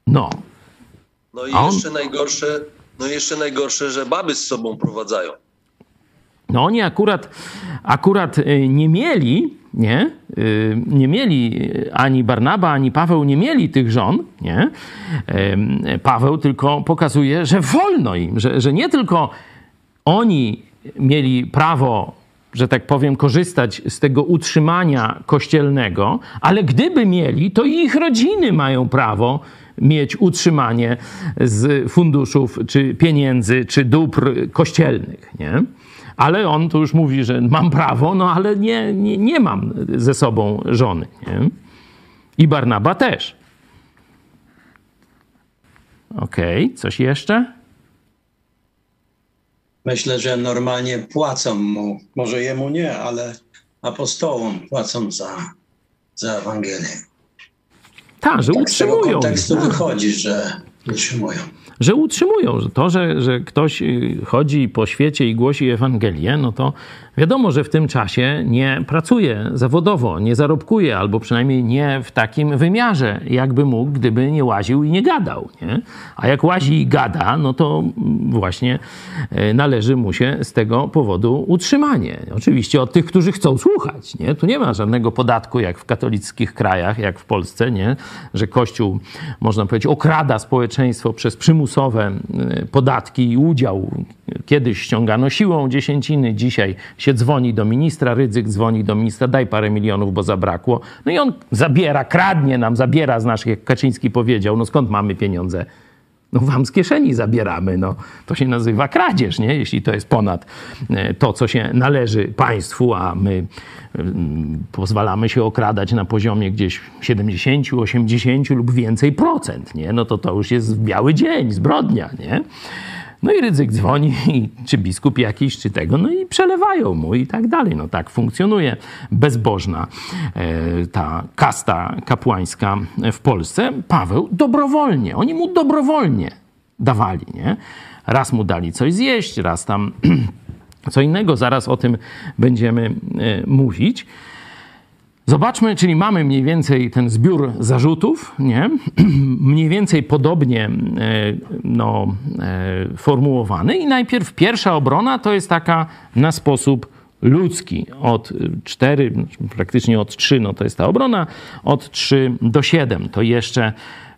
No. No i on- jeszcze najgorsze, no i jeszcze najgorsze, że baby z sobą prowadzają. No oni akurat, akurat y, nie mieli, nie? Y, Nie mieli ani Barnaba, ani Paweł nie mieli tych żon, nie? Paweł tylko pokazuje, że wolno im, że, że nie tylko oni mieli prawo, że tak powiem, korzystać z tego utrzymania kościelnego, ale gdyby mieli, to ich rodziny mają prawo mieć utrzymanie z funduszów, czy pieniędzy, czy dóbr kościelnych, nie? Ale on tu już mówi, że mam prawo, no ale nie, nie, nie mam ze sobą żony, nie? I Barnaba też. Okej, coś jeszcze? Myślę, że normalnie płacą mu, może jemu nie, ale apostołom płacą za, za Ewangelię. Tak, że Tak z tego utrzymują. kontekstu wychodzi, że utrzymują. Że utrzymują. To, że, że ktoś y, chodzi po świecie i głosi Ewangelię, no to wiadomo, że w tym czasie nie pracuje zawodowo, nie zarobkuje, albo przynajmniej nie w takim wymiarze, jakby mógł, gdyby nie łaził i nie gadał. Nie? A jak łazi i gada, no to właśnie y, należy mu się z tego powodu utrzymanie. Oczywiście od tych, którzy chcą słuchać. Nie? Tu nie ma żadnego podatku, jak w katolickich krajach, jak w Polsce, nie? że Kościół, można powiedzieć, okrada społeczeństwo przez przymusowe y, podatki i udział. Kiedyś ściągano siłą dziesięciny, dzisiaj się dzwoni do ministra, Rydzyk dzwoni do ministra, daj parę milionów, bo zabrakło. No i on zabiera, kradnie nam, zabiera z naszych, jak Kaczyński powiedział, no skąd mamy pieniądze? No wam z kieszeni zabieramy, no. To się nazywa kradzież, nie? Jeśli to jest ponad e, to, co się należy państwu, a my mm, pozwalamy się okradać na poziomie gdzieś 70, 80 lub więcej procent, nie? No to to już jest biały dzień, zbrodnia, nie? No i Rydzyk dzwoni, czy biskup jakiś, czy tego, no i przelewają mu i tak dalej. No tak funkcjonuje bezbożna e, ta kasta kapłańska w Polsce. Paweł dobrowolnie, oni mu dobrowolnie dawali, nie? Raz mu dali coś zjeść, raz tam co innego, zaraz o tym będziemy e, mówić. Zobaczmy, czyli mamy mniej więcej ten zbiór zarzutów, nie? mniej więcej podobnie e, no, e, formułowany. I najpierw pierwsza obrona to jest taka na sposób ludzki. Od 4, praktycznie od 3, no to jest ta obrona, od 3 do 7. To jeszcze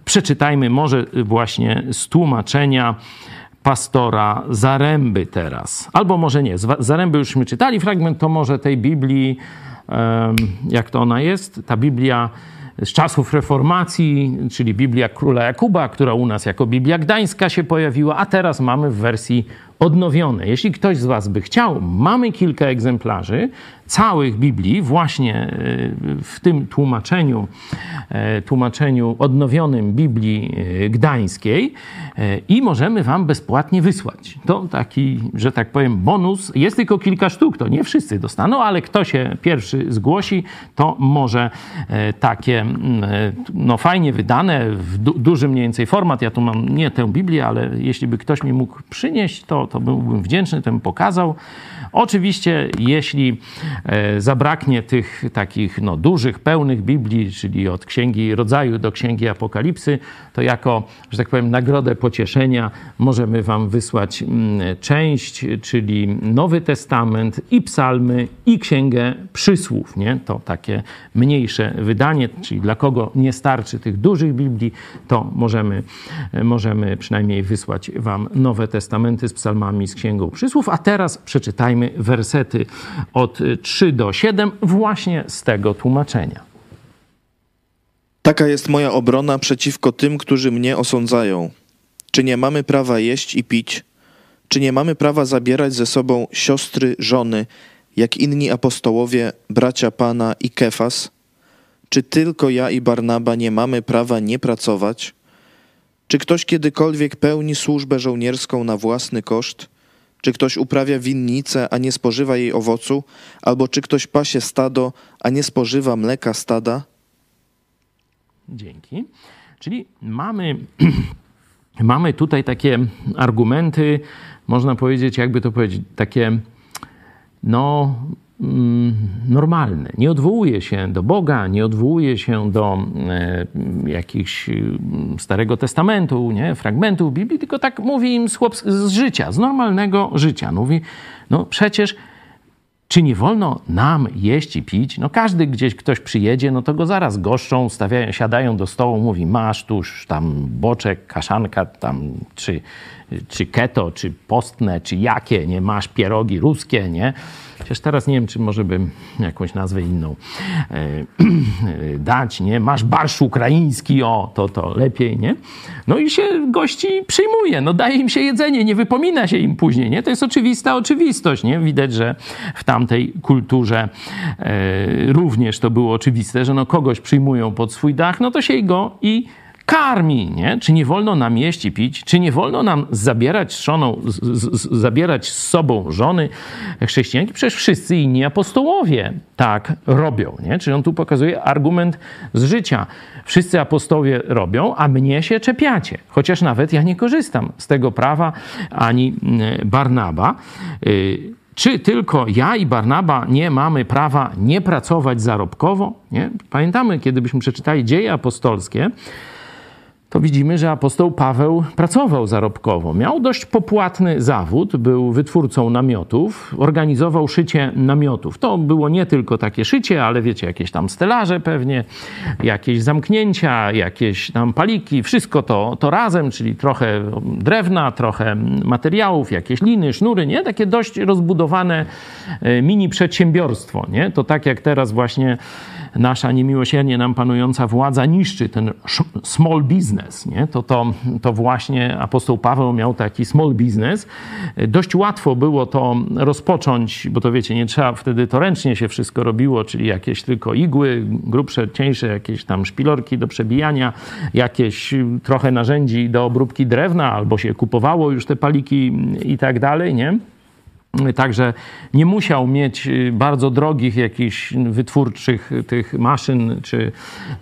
przeczytajmy może właśnie z tłumaczenia pastora Zaręby teraz. Albo może nie, z Zaręby jużśmy czytali fragment, to może tej Biblii jak to ona jest, ta Biblia z czasów reformacji, czyli Biblia Króla Jakuba, która u nas jako Biblia Gdańska się pojawiła, a teraz mamy w wersji odnowionej. Jeśli ktoś z Was by chciał, mamy kilka egzemplarzy całych Biblii właśnie e, w tym tłumaczeniu, e, tłumaczeniu odnowionym Biblii e, Gdańskiej i możemy Wam bezpłatnie wysłać. To taki, że tak powiem, bonus. Jest tylko kilka sztuk, to nie wszyscy dostaną, ale kto się pierwszy zgłosi, to może takie, no fajnie wydane, w du dużym mniej więcej format. Ja tu mam nie tę Biblię, ale jeśli by ktoś mi mógł przynieść, to, to byłbym wdzięczny, to bym pokazał. Oczywiście, jeśli e, zabraknie tych takich no, dużych, pełnych Biblii, czyli od Księgi Rodzaju do Księgi Apokalipsy, to jako, że tak powiem, nagrodę pocieszenia możemy Wam wysłać mm, część, czyli Nowy Testament i Psalmy i Księgę Przysłów. Nie? To takie mniejsze wydanie, czyli dla kogo nie starczy tych dużych Biblii, to możemy, możemy przynajmniej wysłać Wam Nowe Testamenty z psalmami, z Księgą Przysłów. A teraz Przeczytajmy wersety od 3 do 7 właśnie z tego tłumaczenia. Taka jest moja obrona przeciwko tym, którzy mnie osądzają. Czy nie mamy prawa jeść i pić? Czy nie mamy prawa zabierać ze sobą siostry, żony, jak inni apostołowie, bracia Pana i Kefas? Czy tylko ja i Barnaba nie mamy prawa nie pracować? Czy ktoś kiedykolwiek pełni służbę żołnierską na własny koszt? Czy ktoś uprawia winnicę, a nie spożywa jej owocu? Albo czy ktoś pasie stado, a nie spożywa mleka stada? Dzięki. Czyli mamy, mamy tutaj takie argumenty, można powiedzieć, jakby to powiedzieć, takie no, mm, normalne. Nie odwołuje się do Boga, nie odwołuje się do e, jakichś mm, Starego Testamentu, nie? fragmentów Biblii, tylko tak mówi im z, z życia, z normalnego życia. Mówi, no przecież czy nie wolno nam jeść i pić? No każdy gdzieś ktoś przyjedzie, no to go zaraz goszczą, stawiają, siadają do stołu, mówi masz tuż tam boczek, kaszanka tam, czy, czy keto, czy postne, czy jakie, nie? Masz pierogi ruskie, nie? Chociaż teraz nie wiem, czy może bym jakąś nazwę inną e, dać, nie? Masz barsz ukraiński, o, to, to lepiej, nie? No i się gości przyjmuje, no daje im się jedzenie, nie wypomina się im później, nie? To jest oczywista oczywistość, nie? Widać, że w tamtej kulturze e, również to było oczywiste, że no kogoś przyjmują pod swój dach, no to się go i karmi, nie? Czy nie wolno nam jeść i pić? Czy nie wolno nam zabierać z, żoną, z, z, zabierać z sobą żony chrześcijanki? Przecież wszyscy inni apostołowie tak robią, nie? Czyli on tu pokazuje argument z życia. Wszyscy apostołowie robią, a mnie się czepiacie. Chociaż nawet ja nie korzystam z tego prawa, ani Barnaba. Czy tylko ja i Barnaba nie mamy prawa nie pracować zarobkowo? Nie? Pamiętamy, kiedy byśmy przeczytali dzieje apostolskie, to widzimy, że apostoł Paweł pracował zarobkowo. Miał dość popłatny zawód, był wytwórcą namiotów, organizował szycie namiotów. To było nie tylko takie szycie, ale wiecie, jakieś tam stelaże pewnie, jakieś zamknięcia, jakieś tam paliki, wszystko to, to razem, czyli trochę drewna, trochę materiałów, jakieś liny, sznury, nie? Takie dość rozbudowane mini przedsiębiorstwo, nie? To tak jak teraz właśnie nasza niemiłosiernie nam panująca władza niszczy ten small business, nie? To, to, to właśnie apostoł Paweł miał taki small business. Dość łatwo było to rozpocząć, bo to wiecie, nie trzeba wtedy to ręcznie się wszystko robiło, czyli jakieś tylko igły, grubsze, cieńsze, jakieś tam szpilorki do przebijania, jakieś trochę narzędzi do obróbki drewna, albo się kupowało już te paliki i tak dalej, nie? Także nie musiał mieć y, bardzo drogich jakichś wytwórczych tych maszyn, czy,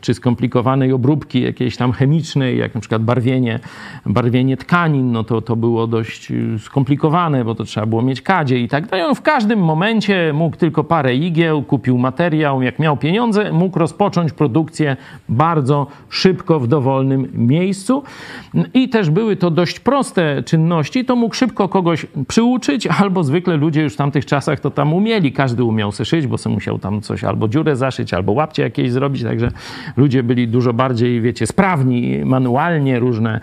czy skomplikowanej obróbki jakiejś tam chemicznej, jak na przykład barwienie, barwienie tkanin, no to, to było dość y, skomplikowane, bo to trzeba było mieć kadzie i tak dalej. On w każdym momencie mógł tylko parę igieł, kupił materiał, jak miał pieniądze, mógł rozpocząć produkcję bardzo szybko w dowolnym miejscu. I też były to dość proste czynności, to mógł szybko kogoś przyuczyć albo zwykle zwykle ludzie już w tamtych czasach to tam umieli, każdy umiał se szyć, bo se musiał tam coś albo dziurę zaszyć, albo łapcie jakieś zrobić, także ludzie byli dużo bardziej, wiecie, sprawni, manualnie różne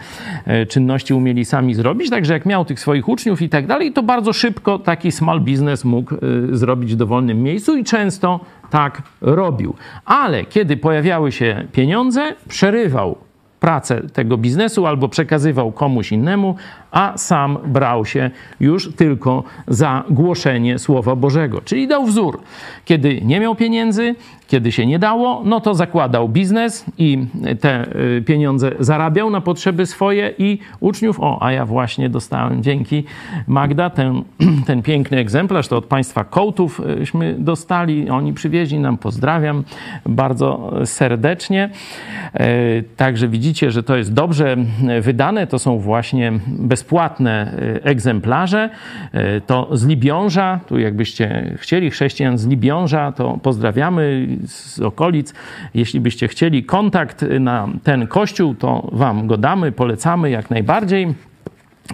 e, czynności umieli sami zrobić, także jak miał tych swoich uczniów i tak dalej, to bardzo szybko taki small business mógł e, zrobić w dowolnym miejscu i często tak robił. Ale kiedy pojawiały się pieniądze, przerywał pracę tego biznesu albo przekazywał komuś innemu, a sam brał się już tylko za głoszenie Słowa Bożego. Czyli dał wzór. Kiedy nie miał pieniędzy, kiedy się nie dało, no to zakładał biznes i te y, pieniądze zarabiał na potrzeby swoje i uczniów. O, a ja właśnie dostałem dzięki Magda ten, ten piękny egzemplarz, to od państwa kołtówśmy dostali. Oni przywieźli nam, pozdrawiam bardzo serdecznie. E, także widzicie, że to jest dobrze wydane. To są właśnie bezpłatne e, egzemplarze. E, to z Libiąża, tu jakbyście chcieli chrześcijan z Libiąża, to pozdrawiamy z okolic. Jeśli byście chcieli kontakt na ten kościół, to wam go damy, polecamy jak najbardziej.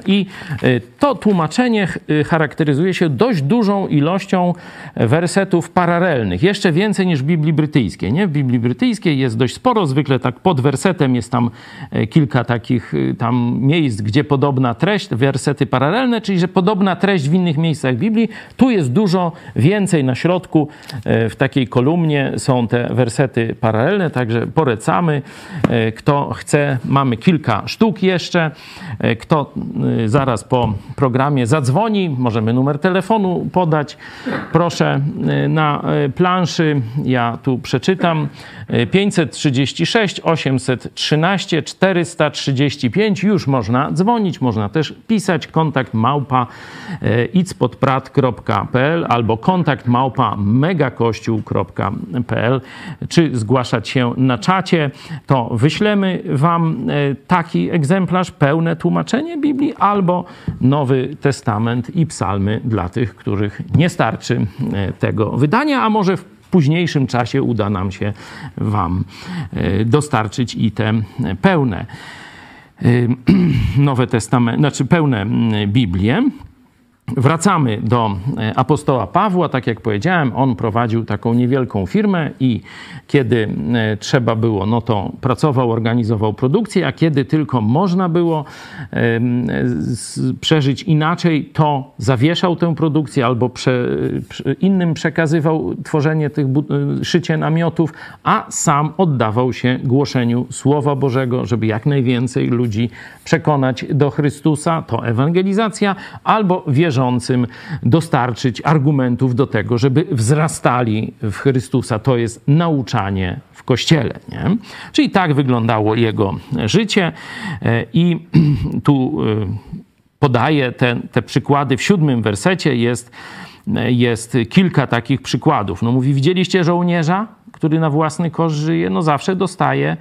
I y, to tłumaczenie y, charakteryzuje się dość dużą ilością wersetów paralelnych, jeszcze więcej niż w Biblii Brytyjskiej. Nie? W Biblii Brytyjskiej jest dość sporo, zwykle tak pod wersetem jest tam y, kilka takich tam miejsc, gdzie podobna treść, wersety paralelne, czyli że podobna treść w innych miejscach Biblii. Tu jest dużo więcej na środku, w takiej kolumnie są te wersety paralelne, także polecamy. Kto chce, mamy kilka sztuk jeszcze. Kto Y, zaraz po programie zadzwoni, możemy numer telefonu podać. Proszę y, na y, planszy, ja tu przeczytam. 536 813 435 już można dzwonić, można też pisać. Kontakt małpa itspodprat.pl albo kontakt małpa megakościół.pl czy zgłaszać się na czacie, to wyślemy wam taki egzemplarz, pełne tłumaczenie Biblii, albo Nowy Testament i psalmy dla tych, których nie starczy e, tego wydania, a może w późniejszym czasie uda nam się Wam e, dostarczyć i te pełne e, Nowe Testament, znaczy pełne Biblię. Wracamy do e, apostoła Pawła. Tak jak powiedziałem, on prowadził taką niewielką firmę i kiedy e, trzeba było, no to pracował, organizował produkcję, a kiedy tylko można było przeżyć inaczej, to zawieszał tę produkcję albo prze, innym przekazywał tworzenie tych, e, szycie namiotów, a sam oddawał się głoszeniu Słowa Bożego, żeby jak najwięcej ludzi przekonać do Chrystusa. To ewangelizacja albo wierzyć wierzącym dostarczyć argumentów do tego, żeby wzrastali w Chrystusa. To jest nauczanie w Kościele. Nie? Czyli tak wyglądało jego życie e, i tu e, podaję te, te przykłady. W siódmym wersecie jest, e, jest kilka takich przykładów. No mówi, widzieliście żołnierza, który na własny koszt żyje? No zawsze dostaje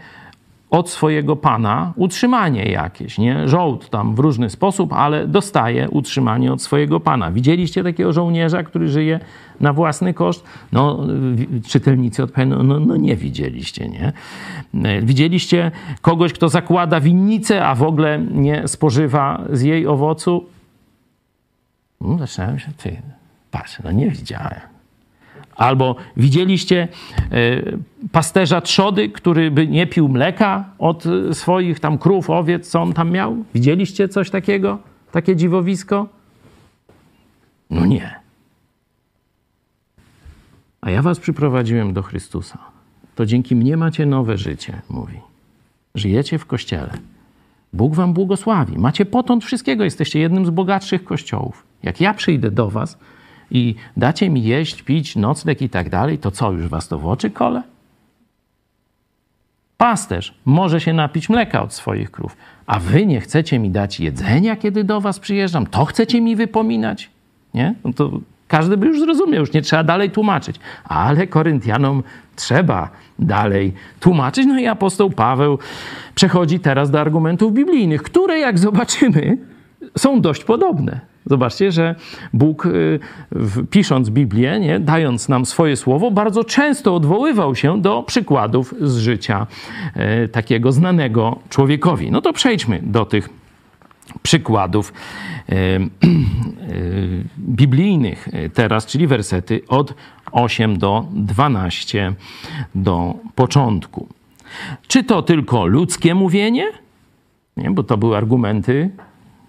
od swojego pana utrzymanie jakieś, nie? Żołd tam w różny sposób, ale dostaje utrzymanie od swojego pana. Widzieliście takiego żołnierza, który żyje na własny koszt? No, czytelnicy odpowiadają, no, no nie widzieliście, nie? Widzieliście kogoś, kto zakłada winnicę, a w ogóle nie spożywa z jej owocu? No, zaczynałem się, ty, patrz, no nie widziałem. Albo widzieliście e, pasterza trzody, który by nie pił mleka od swoich tam krów, owiec, co on tam miał? Widzieliście coś takiego? Takie dziwowisko? No nie. A ja was przyprowadziłem do Chrystusa. To dzięki mnie macie nowe życie, mówi. Żyjecie w kościele. Bóg wam błogosławi. Macie potąd wszystkiego. Jesteście jednym z bogatszych kościołów. Jak ja przyjdę do was, i dacie mi jeść, pić, nocleg i tak dalej, to co, już was to w oczy kole? Pasterz może się napić mleka od swoich krów, a wy nie chcecie mi dać jedzenia, kiedy do was przyjeżdżam? To chcecie mi wypominać? Nie? No to każdy by już zrozumiał, już nie trzeba dalej tłumaczyć. Ale Koryntianom trzeba dalej tłumaczyć. No i apostoł Paweł przechodzi teraz do argumentów biblijnych, które, jak zobaczymy, są dość podobne. Zobaczcie, że Bóg, y, pisząc Biblię, nie, dając nam swoje słowo, bardzo często odwoływał się do przykładów z życia e, takiego znanego człowiekowi. No to przejdźmy do tych przykładów e, biblijnych teraz, czyli wersety od 8 do 12 do początku. Czy to tylko ludzkie mówienie? Nie, bo to były argumenty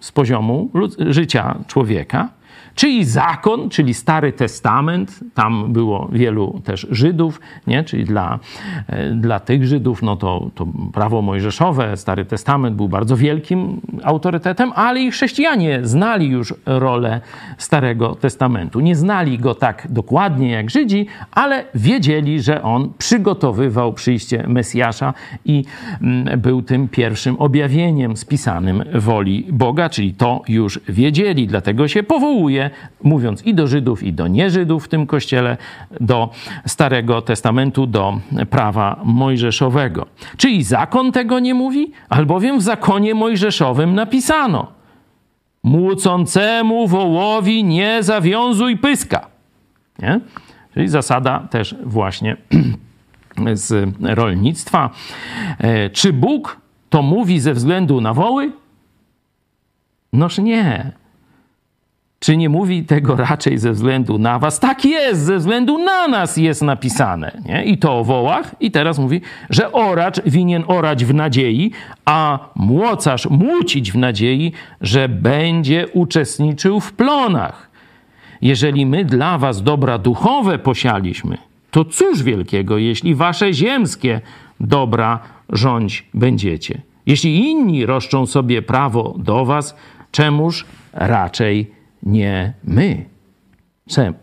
z poziomu życia człowieka, Czyli zakon, czyli Stary Testament, tam było wielu też Żydów, nie? czyli dla, e, dla tych Żydów no to, to prawo mojżeszowe, Stary Testament był bardzo wielkim autorytetem, ale i chrześcijanie znali już rolę Starego Testamentu. Nie znali go tak dokładnie jak Żydzi, ale wiedzieli, że on przygotowywał przyjście Mesjasza i mm, był tym pierwszym objawieniem spisanym woli Boga, czyli to już wiedzieli, dlatego się powołuje mówiąc i do Żydów, i do nieżydów w tym kościele, do Starego Testamentu, do prawa mojżeszowego. Czyli zakon tego nie mówi, albowiem w zakonie mojżeszowym napisano: Młócącemu wołowi nie zawiązuj pyska. Nie? Czyli zasada też właśnie z rolnictwa. E, czy Bóg to mówi ze względu na woły? Noż nie. Czy nie mówi tego raczej ze względu na was? Tak jest, ze względu na nas jest napisane. Nie? I to o wołach. I teraz mówi, że oracz winien orać w nadziei, a młocarz młócić w nadziei, że będzie uczestniczył w plonach. Jeżeli my dla was dobra duchowe posialiśmy, to cóż wielkiego, jeśli wasze ziemskie dobra rządź będziecie. Jeśli inni roszczą sobie prawo do was, czemuż raczej nie my?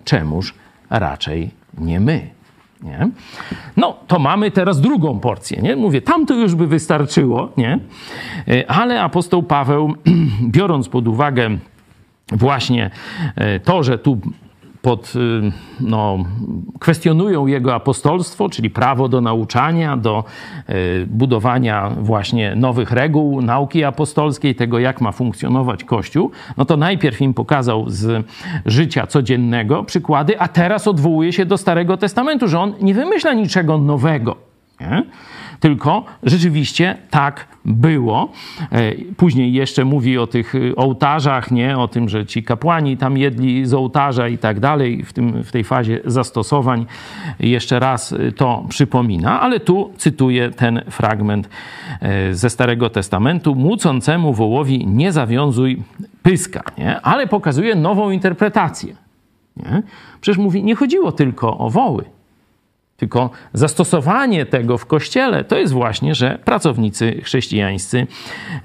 Czemuż raczej nie my? Nie? No, to mamy teraz drugą porcję. Nie? Mówię, tam to już by wystarczyło, nie? E, ale apostoł Paweł, biorąc pod uwagę właśnie e, to, że tu pod, y, no, kwestionują jego apostolstwo, czyli prawo do nauczania, do y, budowania właśnie nowych reguł nauki apostolskiej, tego jak ma funkcjonować Kościół, no to najpierw im pokazał z życia codziennego przykłady, a teraz odwołuje się do Starego Testamentu, że on nie wymyśla niczego nowego. Nie? Tylko rzeczywiście tak było. E, później jeszcze mówi o tych y, ołtarzach, nie? o tym, że ci kapłani tam jedli z ołtarza i tak dalej. W, tym, w tej fazie zastosowań jeszcze raz y, to przypomina, ale tu cytuję ten fragment e, ze Starego Testamentu. Młócącemu wołowi nie zawiązuj pyska, nie? ale pokazuje nową interpretację. Nie? Przecież mówi, nie chodziło tylko o woły, tylko zastosowanie tego w kościele to jest właśnie, że pracownicy chrześcijańscy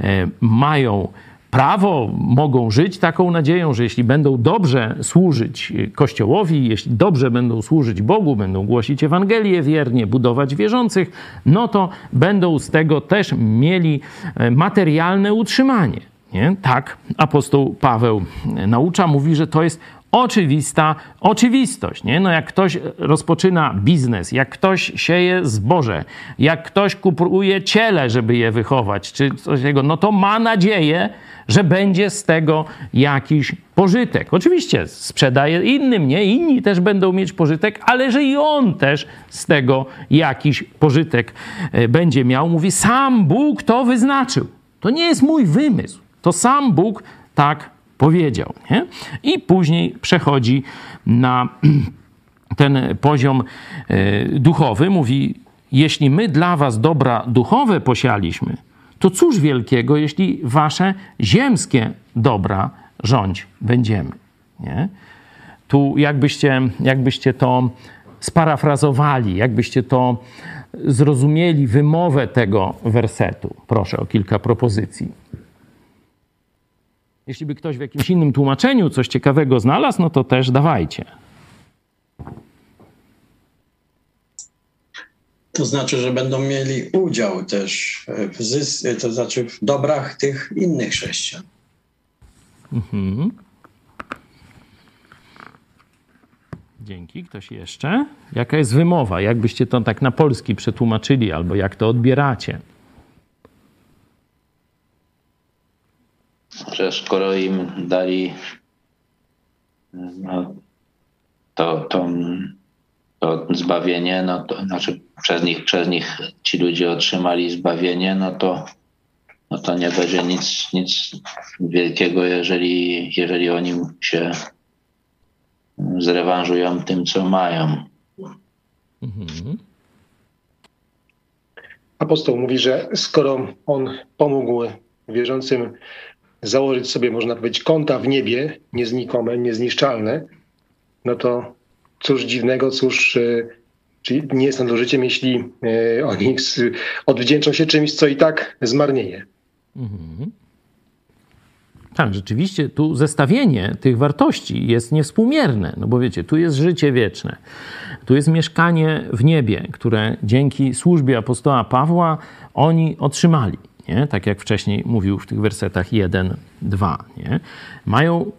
e, mają prawo, mogą żyć taką nadzieją, że jeśli będą dobrze służyć Kościołowi, jeśli dobrze będą służyć Bogu, będą głosić Ewangelię wiernie, budować wierzących, no to będą z tego też mieli e, materialne utrzymanie. Nie? Tak apostoł Paweł naucza, mówi, że to jest oczywista oczywistość. Nie? No jak ktoś rozpoczyna biznes, jak ktoś sieje zboże, jak ktoś kupuje ciele, żeby je wychować, czy coś takiego, no to ma nadzieję, że będzie z tego jakiś pożytek. Oczywiście sprzedaje innym, nie? Inni też będą mieć pożytek, ale że i on też z tego jakiś pożytek e, będzie miał. Mówi, sam Bóg to wyznaczył. To nie jest mój wymysł. To sam Bóg tak powiedział. Nie? I później przechodzi na ten poziom e, duchowy. Mówi, jeśli my dla was dobra duchowe posialiśmy, to cóż wielkiego, jeśli wasze ziemskie dobra rządź będziemy. Nie? Tu jakbyście, jakbyście to sparafrazowali, jakbyście to zrozumieli wymowę tego wersetu. Proszę o kilka propozycji. Jeśli by ktoś w jakimś innym tłumaczeniu coś ciekawego znalazł, no to też dawajcie. To znaczy, że będą mieli udział też w zys- to znaczy w dobrach tych innych chrześcijan. Mhm. Dzięki. Ktoś jeszcze? Jaka jest wymowa? Jakbyście to tak na polski przetłumaczyli, albo jak to odbieracie? Że skoro im dali no, to, to, to zbawienie, no to znaczy przez nich, przez nich ci ludzie otrzymali zbawienie, no to, no to nie będzie nic, nic wielkiego, jeżeli, jeżeli oni się zrewanżują tym, co mają. Mhm. Apostoł mówi, że skoro on pomógł wierzącym założyć sobie, można powiedzieć, konta w niebie, nieznikome, niezniszczalne, no to cóż dziwnego, cóż, e, czyli nie jest nadużyciem, jeśli e, oni odwdzięczą się czymś, co i tak zmarnieje. Mhm. Tak, rzeczywiście tu zestawienie tych wartości jest niewspółmierne, no bo wiecie, tu jest życie wieczne, tu jest mieszkanie w niebie, które dzięki służbie apostoła Pawła oni otrzymali nie? tak jak wcześniej mówił w tych wersetach 1, 2. Nie? Mają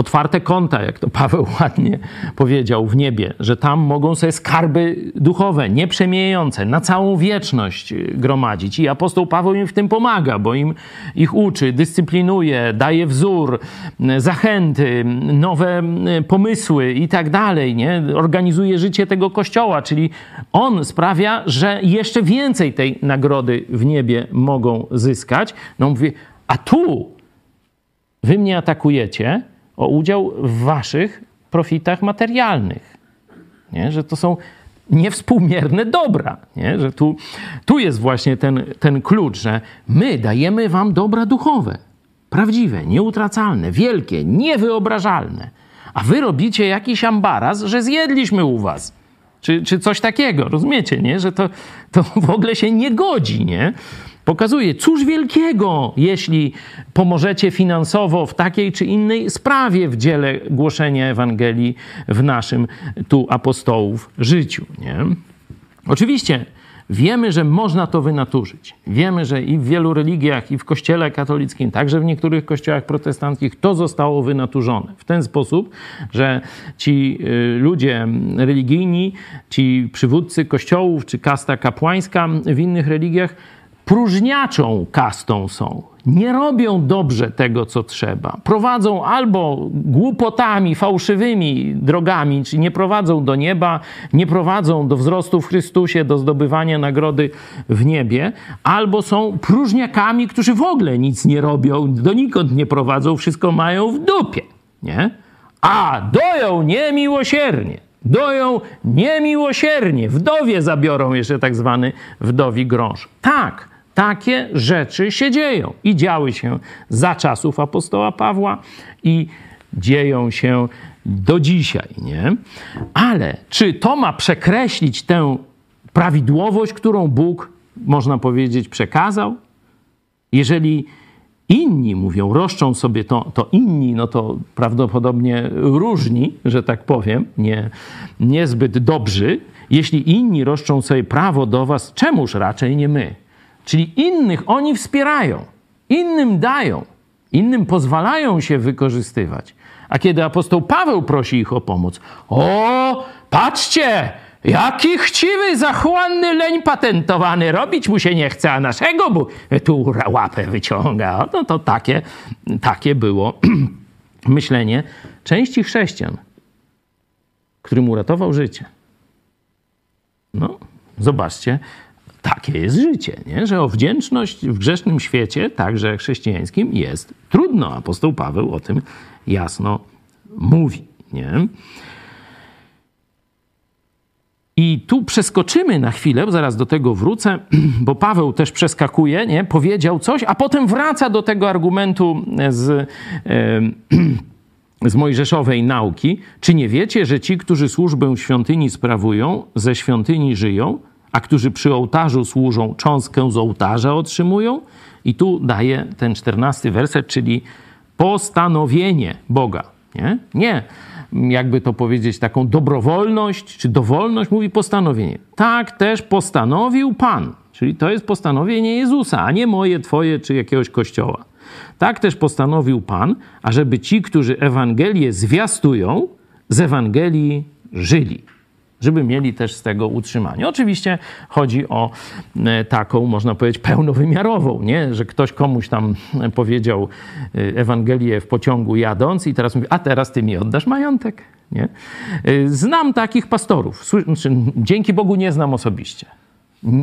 otwarte konta, jak to Paweł ładnie powiedział w niebie, że tam mogą sobie skarby duchowe, nieprzemijające, na całą wieczność gromadzić. I apostoł Paweł im w tym pomaga, bo im ich uczy, dyscyplinuje, daje wzór, zachęty, nowe pomysły i tak dalej, nie? Organizuje życie tego kościoła, czyli on sprawia, że jeszcze więcej tej nagrody w niebie mogą zyskać. No mówi, a tu wy mnie atakujecie o udział w waszych profitach materialnych. Nie? Że to są niewspółmierne dobra. Nie? Że tu, tu jest właśnie ten, ten klucz, że my dajemy wam dobra duchowe, prawdziwe, nieutracalne, wielkie, niewyobrażalne. A wy robicie jakiś ambaraz, że zjedliśmy u was. Czy, czy coś takiego, rozumiecie, nie? Że to, to w ogóle się nie godzi, nie? Pokazuje, cóż wielkiego, jeśli pomożecie finansowo w takiej czy innej sprawie w dziele głoszenia Ewangelii w naszym tu apostołów życiu. Nie? Oczywiście wiemy, że można to wynaturzyć. Wiemy, że i w wielu religiach, i w kościele katolickim, także w niektórych kościołach protestanckich to zostało wynaturzone. W ten sposób, że ci y, ludzie religijni, ci przywódcy kościołów, czy kasta kapłańska w innych religiach, próżniaczą kastą są. Nie robią dobrze tego, co trzeba. Prowadzą albo głupotami, fałszywymi drogami, czyli nie prowadzą do nieba, nie prowadzą do wzrostu w Chrystusie, do zdobywania nagrody w niebie, albo są próżniakami, którzy w ogóle nic nie robią, donikąd nie prowadzą, wszystko mają w dupie. Nie? A doją niemiłosiernie. Doją niemiłosiernie. Wdowie zabiorą jeszcze tak zwany wdowi grąż. Tak, takie rzeczy się dzieją i działy się za czasów apostoła Pawła i dzieją się do dzisiaj, nie? Ale czy to ma przekreślić tę prawidłowość, którą Bóg, można powiedzieć, przekazał? Jeżeli inni mówią, roszczą sobie to, to inni, no to prawdopodobnie różni, że tak powiem, nie, niezbyt dobrzy. Jeśli inni roszczą sobie prawo do was, czemuż raczej nie my? Czyli innych oni wspierają, innym dają, innym pozwalają się wykorzystywać. A kiedy apostoł Paweł prosi ich o pomoc, o, patrzcie, jaki chciwy, zachłanny leń patentowany, robić mu się nie chce, a naszego mu tu łapę wyciąga. No to takie, takie było myślenie części chrześcijan, którym uratował życie. No, zobaczcie, takie jest życie, nie? że o wdzięczność w grzesznym świecie, także chrześcijańskim, jest trudno. Apostoł Paweł o tym jasno mówi. Nie? I tu przeskoczymy na chwilę, zaraz do tego wrócę, bo Paweł też przeskakuje, nie? powiedział coś, a potem wraca do tego argumentu z, z mojżeszowej nauki. Czy nie wiecie, że ci, którzy służbę świątyni sprawują, ze świątyni żyją? A którzy przy ołtarzu służą, cząstkę z ołtarza otrzymują. I tu daje ten czternasty werset, czyli postanowienie Boga. Nie? nie, jakby to powiedzieć, taką dobrowolność czy dowolność, mówi postanowienie. Tak też postanowił Pan, czyli to jest postanowienie Jezusa, a nie moje, twoje czy jakiegoś kościoła. Tak też postanowił Pan, ażeby ci, którzy Ewangelię zwiastują, z Ewangelii żyli żeby mieli też z tego utrzymanie. Oczywiście chodzi o e, taką, można powiedzieć, pełnowymiarową, nie? że ktoś komuś tam powiedział e, Ewangelię w pociągu jadąc i teraz mówi, a teraz ty mi oddasz majątek. Nie? E, znam takich pastorów. Znaczy, dzięki Bogu nie znam osobiście.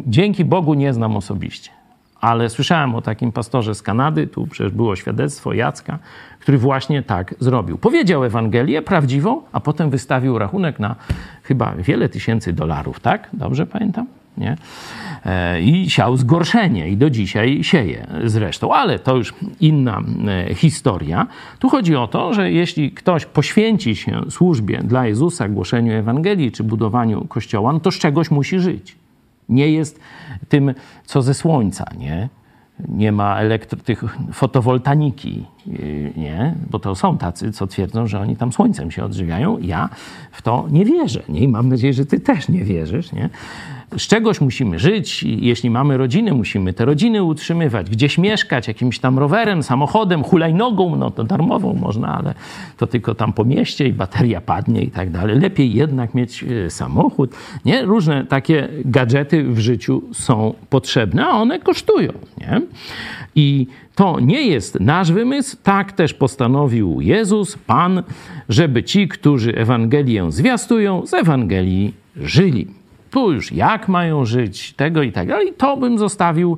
Dzięki Bogu nie znam osobiście. Ale słyszałem o takim pastorze z Kanady, tu przecież było świadectwo Jacka, który właśnie tak zrobił. Powiedział Ewangelię prawdziwą, a potem wystawił rachunek na chyba wiele tysięcy dolarów, tak? Dobrze pamiętam? Nie? E, I siał zgorszenie i do dzisiaj sieje zresztą, ale to już inna e, historia. Tu chodzi o to, że jeśli ktoś poświęci się służbie dla Jezusa, głoszeniu Ewangelii czy budowaniu kościoła, no to z czegoś musi żyć. Nie jest tym, co ze słońca, nie? nie ma elektro, tych fotowoltaniki, yy, nie? bo to są tacy, co twierdzą, że oni tam słońcem się odżywiają. Ja w to nie wierzę nie? i mam nadzieję, że ty też nie wierzysz. Nie? Z czegoś musimy żyć. Jeśli mamy rodziny, musimy te rodziny utrzymywać, gdzieś mieszkać, jakimś tam rowerem, samochodem, hulajnogą, no to darmową można, ale to tylko tam po mieście i bateria padnie i tak dalej. Lepiej jednak mieć e, samochód. Nie? Różne takie gadżety w życiu są potrzebne, a one kosztują. Nie? I to nie jest nasz wymysł, tak też postanowił Jezus, Pan, żeby ci, którzy Ewangelię zwiastują, z Ewangelii żyli tu już jak mają żyć, tego i tak dalej. To bym zostawił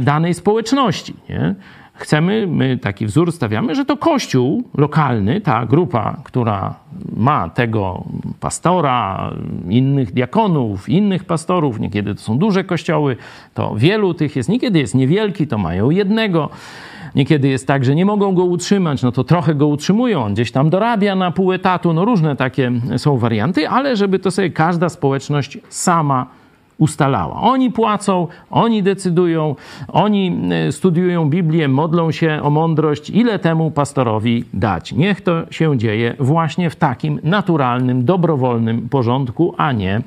danej społeczności. Nie? Chcemy, my taki wzór stawiamy, że to Kościół lokalny, ta grupa, która ma tego pastora, innych diakonów, innych pastorów, niekiedy to są duże kościoły, to wielu tych jest, niekiedy jest niewielki, to mają jednego. Niekiedy jest tak, że nie mogą go utrzymać, no to trochę go utrzymują, on gdzieś tam dorabia na pół etatu, no różne takie są warianty, ale żeby to sobie każda społeczność sama ustalała. Oni płacą, oni decydują, oni e, studiują Biblię, modlą się o mądrość, ile temu pastorowi dać. Niech to się dzieje właśnie w takim naturalnym, dobrowolnym porządku, a nie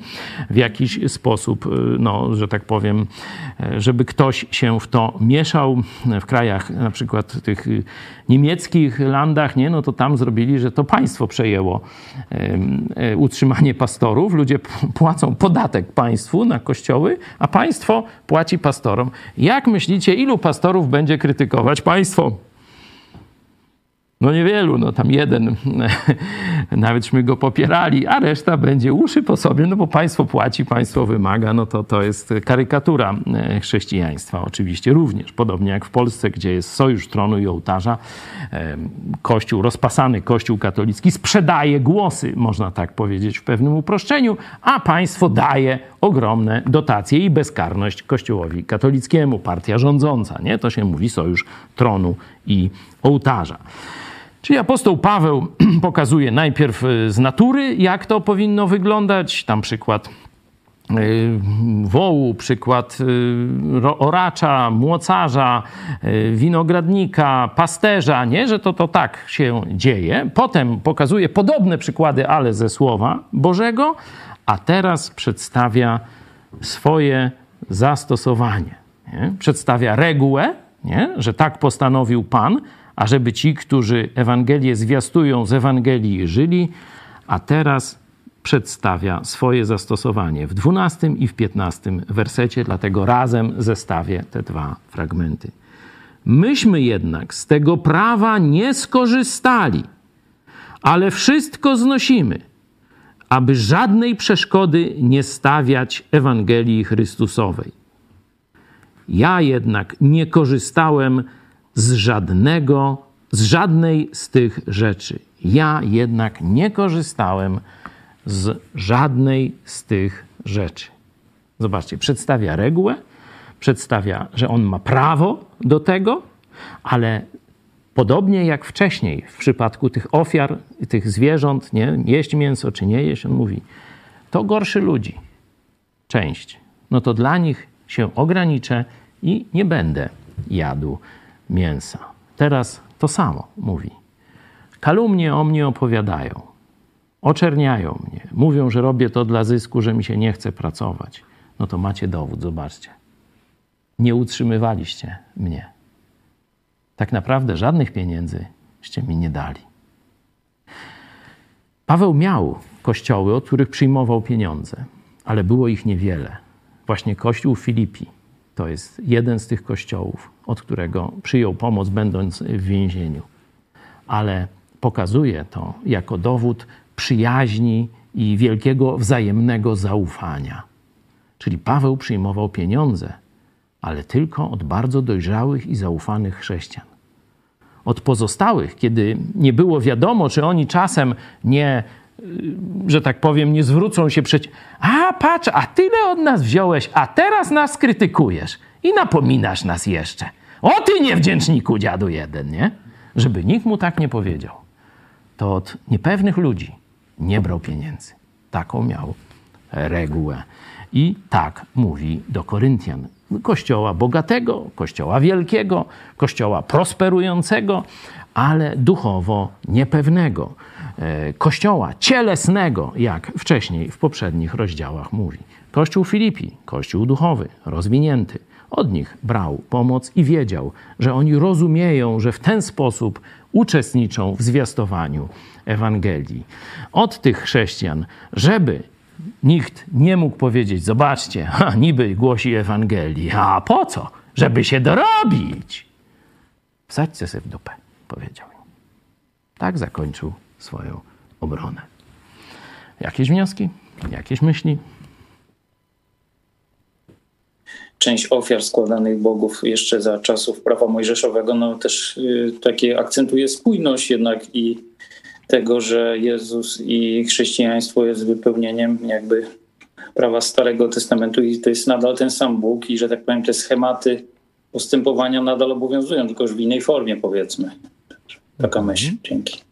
w jakiś sposób, e, no, że tak powiem, e, żeby ktoś się w to mieszał. W krajach na przykład tych niemieckich landach, nie, no to tam zrobili, że to państwo przejęło utrzymanie pastorów. Ludzie płacą podatek państwu na kościoły, a państwo płaci pastorom. Jak myślicie, ilu pastorów będzie krytykować państwo? No niewielu, no tam jeden, nawetśmy go popierali, a reszta będzie uszy po sobie, no bo państwo płaci, państwo wymaga, no to to jest karykatura e, chrześcijaństwa oczywiście również. Podobnie jak w Polsce, gdzie jest sojusz tronu i ołtarza, kościół, rozpasany kościół katolicki sprzedaje głosy, można tak powiedzieć w pewnym uproszczeniu, a państwo daje ogromne dotacje i bezkarność kościołowi katolickiemu, partia rządząca, nie? To się mówi sojusz tronu i ołtarza. Czyli apostoł Paweł pokazuje najpierw y, z natury, jak to powinno wyglądać. Tam przykład y, wołu, przykład y, oracza, młocarza, winogradnika, pasterza, nie? że to, to tak się dzieje. Potem pokazuje podobne przykłady, ale ze Słowa Bożego, a teraz przedstawia swoje zastosowanie. Nie? Przedstawia regułę, nie? że tak postanowił Pan, ażeby ci, którzy Ewangelię zwiastują, z Ewangelii żyli, a teraz przedstawia swoje zastosowanie w 12 i w 15 wersecie, dlatego razem zestawię te dwa fragmenty. Myśmy jednak z tego prawa nie skorzystali, ale wszystko znosimy, aby żadnej przeszkody nie stawiać Ewangelii Chrystusowej. Ja jednak nie korzystałem z żadnego, z żadnej z tych rzeczy. Ja jednak nie korzystałem z żadnej z tych rzeczy. Zobaczcie, przedstawia regułę, przedstawia, że on ma prawo do tego, ale podobnie jak wcześniej w przypadku tych ofiar, tych zwierząt, nie, jeść mięso czy nie jeść, on mówi, to gorszy ludzi, część. No to dla nich się ograniczę i nie będę jadł mięsa. Teraz to samo mówi. Kalumnie o mnie opowiadają, oczerniają mnie, mówią, że robię to dla zysku, że mi się nie chce pracować. No to macie dowód, zobaczcie. Nie utrzymywaliście mnie. Tak naprawdę żadnych pieniędzy ście mi nie dali. Paweł miał kościoły, od których przyjmował pieniądze, ale było ich niewiele. Właśnie kościół Filipi to jest jeden z tych kościołów, od którego przyjął pomoc, będąc w więzieniu. Ale pokazuje to jako dowód przyjaźni i wielkiego wzajemnego zaufania. Czyli Paweł przyjmował pieniądze, ale tylko od bardzo dojrzałych i zaufanych chrześcijan. Od pozostałych, kiedy nie było wiadomo, czy oni czasem nie że tak powiem, nie zwrócą się przeciw. A patrz, a tyle od nas wziąłeś, a teraz nas krytykujesz i napominasz nas jeszcze. O ty niewdzięczniku, dziadu jeden, nie? Żeby nikt mu tak nie powiedział. To od niepewnych ludzi nie brał pieniędzy. Taką miał regułę. I tak mówi do Koryntian. Kościoła bogatego, kościoła wielkiego, kościoła prosperującego, ale duchowo niepewnego kościoła cielesnego, jak wcześniej w poprzednich rozdziałach mówi. Kościół Filipi, kościół duchowy, rozwinięty, od nich brał pomoc i wiedział, że oni rozumieją, że w ten sposób uczestniczą w zwiastowaniu Ewangelii. Od tych chrześcijan, żeby nikt nie mógł powiedzieć: Zobaczcie, ha, niby głosi Ewangelii, a po co? Żeby się dorobić. Wsadźcie sobie w dupę, powiedział. Tak zakończył swoją obronę. Jakieś wnioski? Jakieś myśli? część ofiar składanych bogów jeszcze za czasów prawa mojżeszowego, no też y, takie akcentuje spójność jednak i tego, że Jezus i chrześcijaństwo jest wypełnieniem jakby prawa Starego Testamentu i to jest nadal ten sam Bóg i że tak powiem te schematy postępowania nadal obowiązują, tylko już w innej formie powiedzmy. Taka myśl. Dzięki.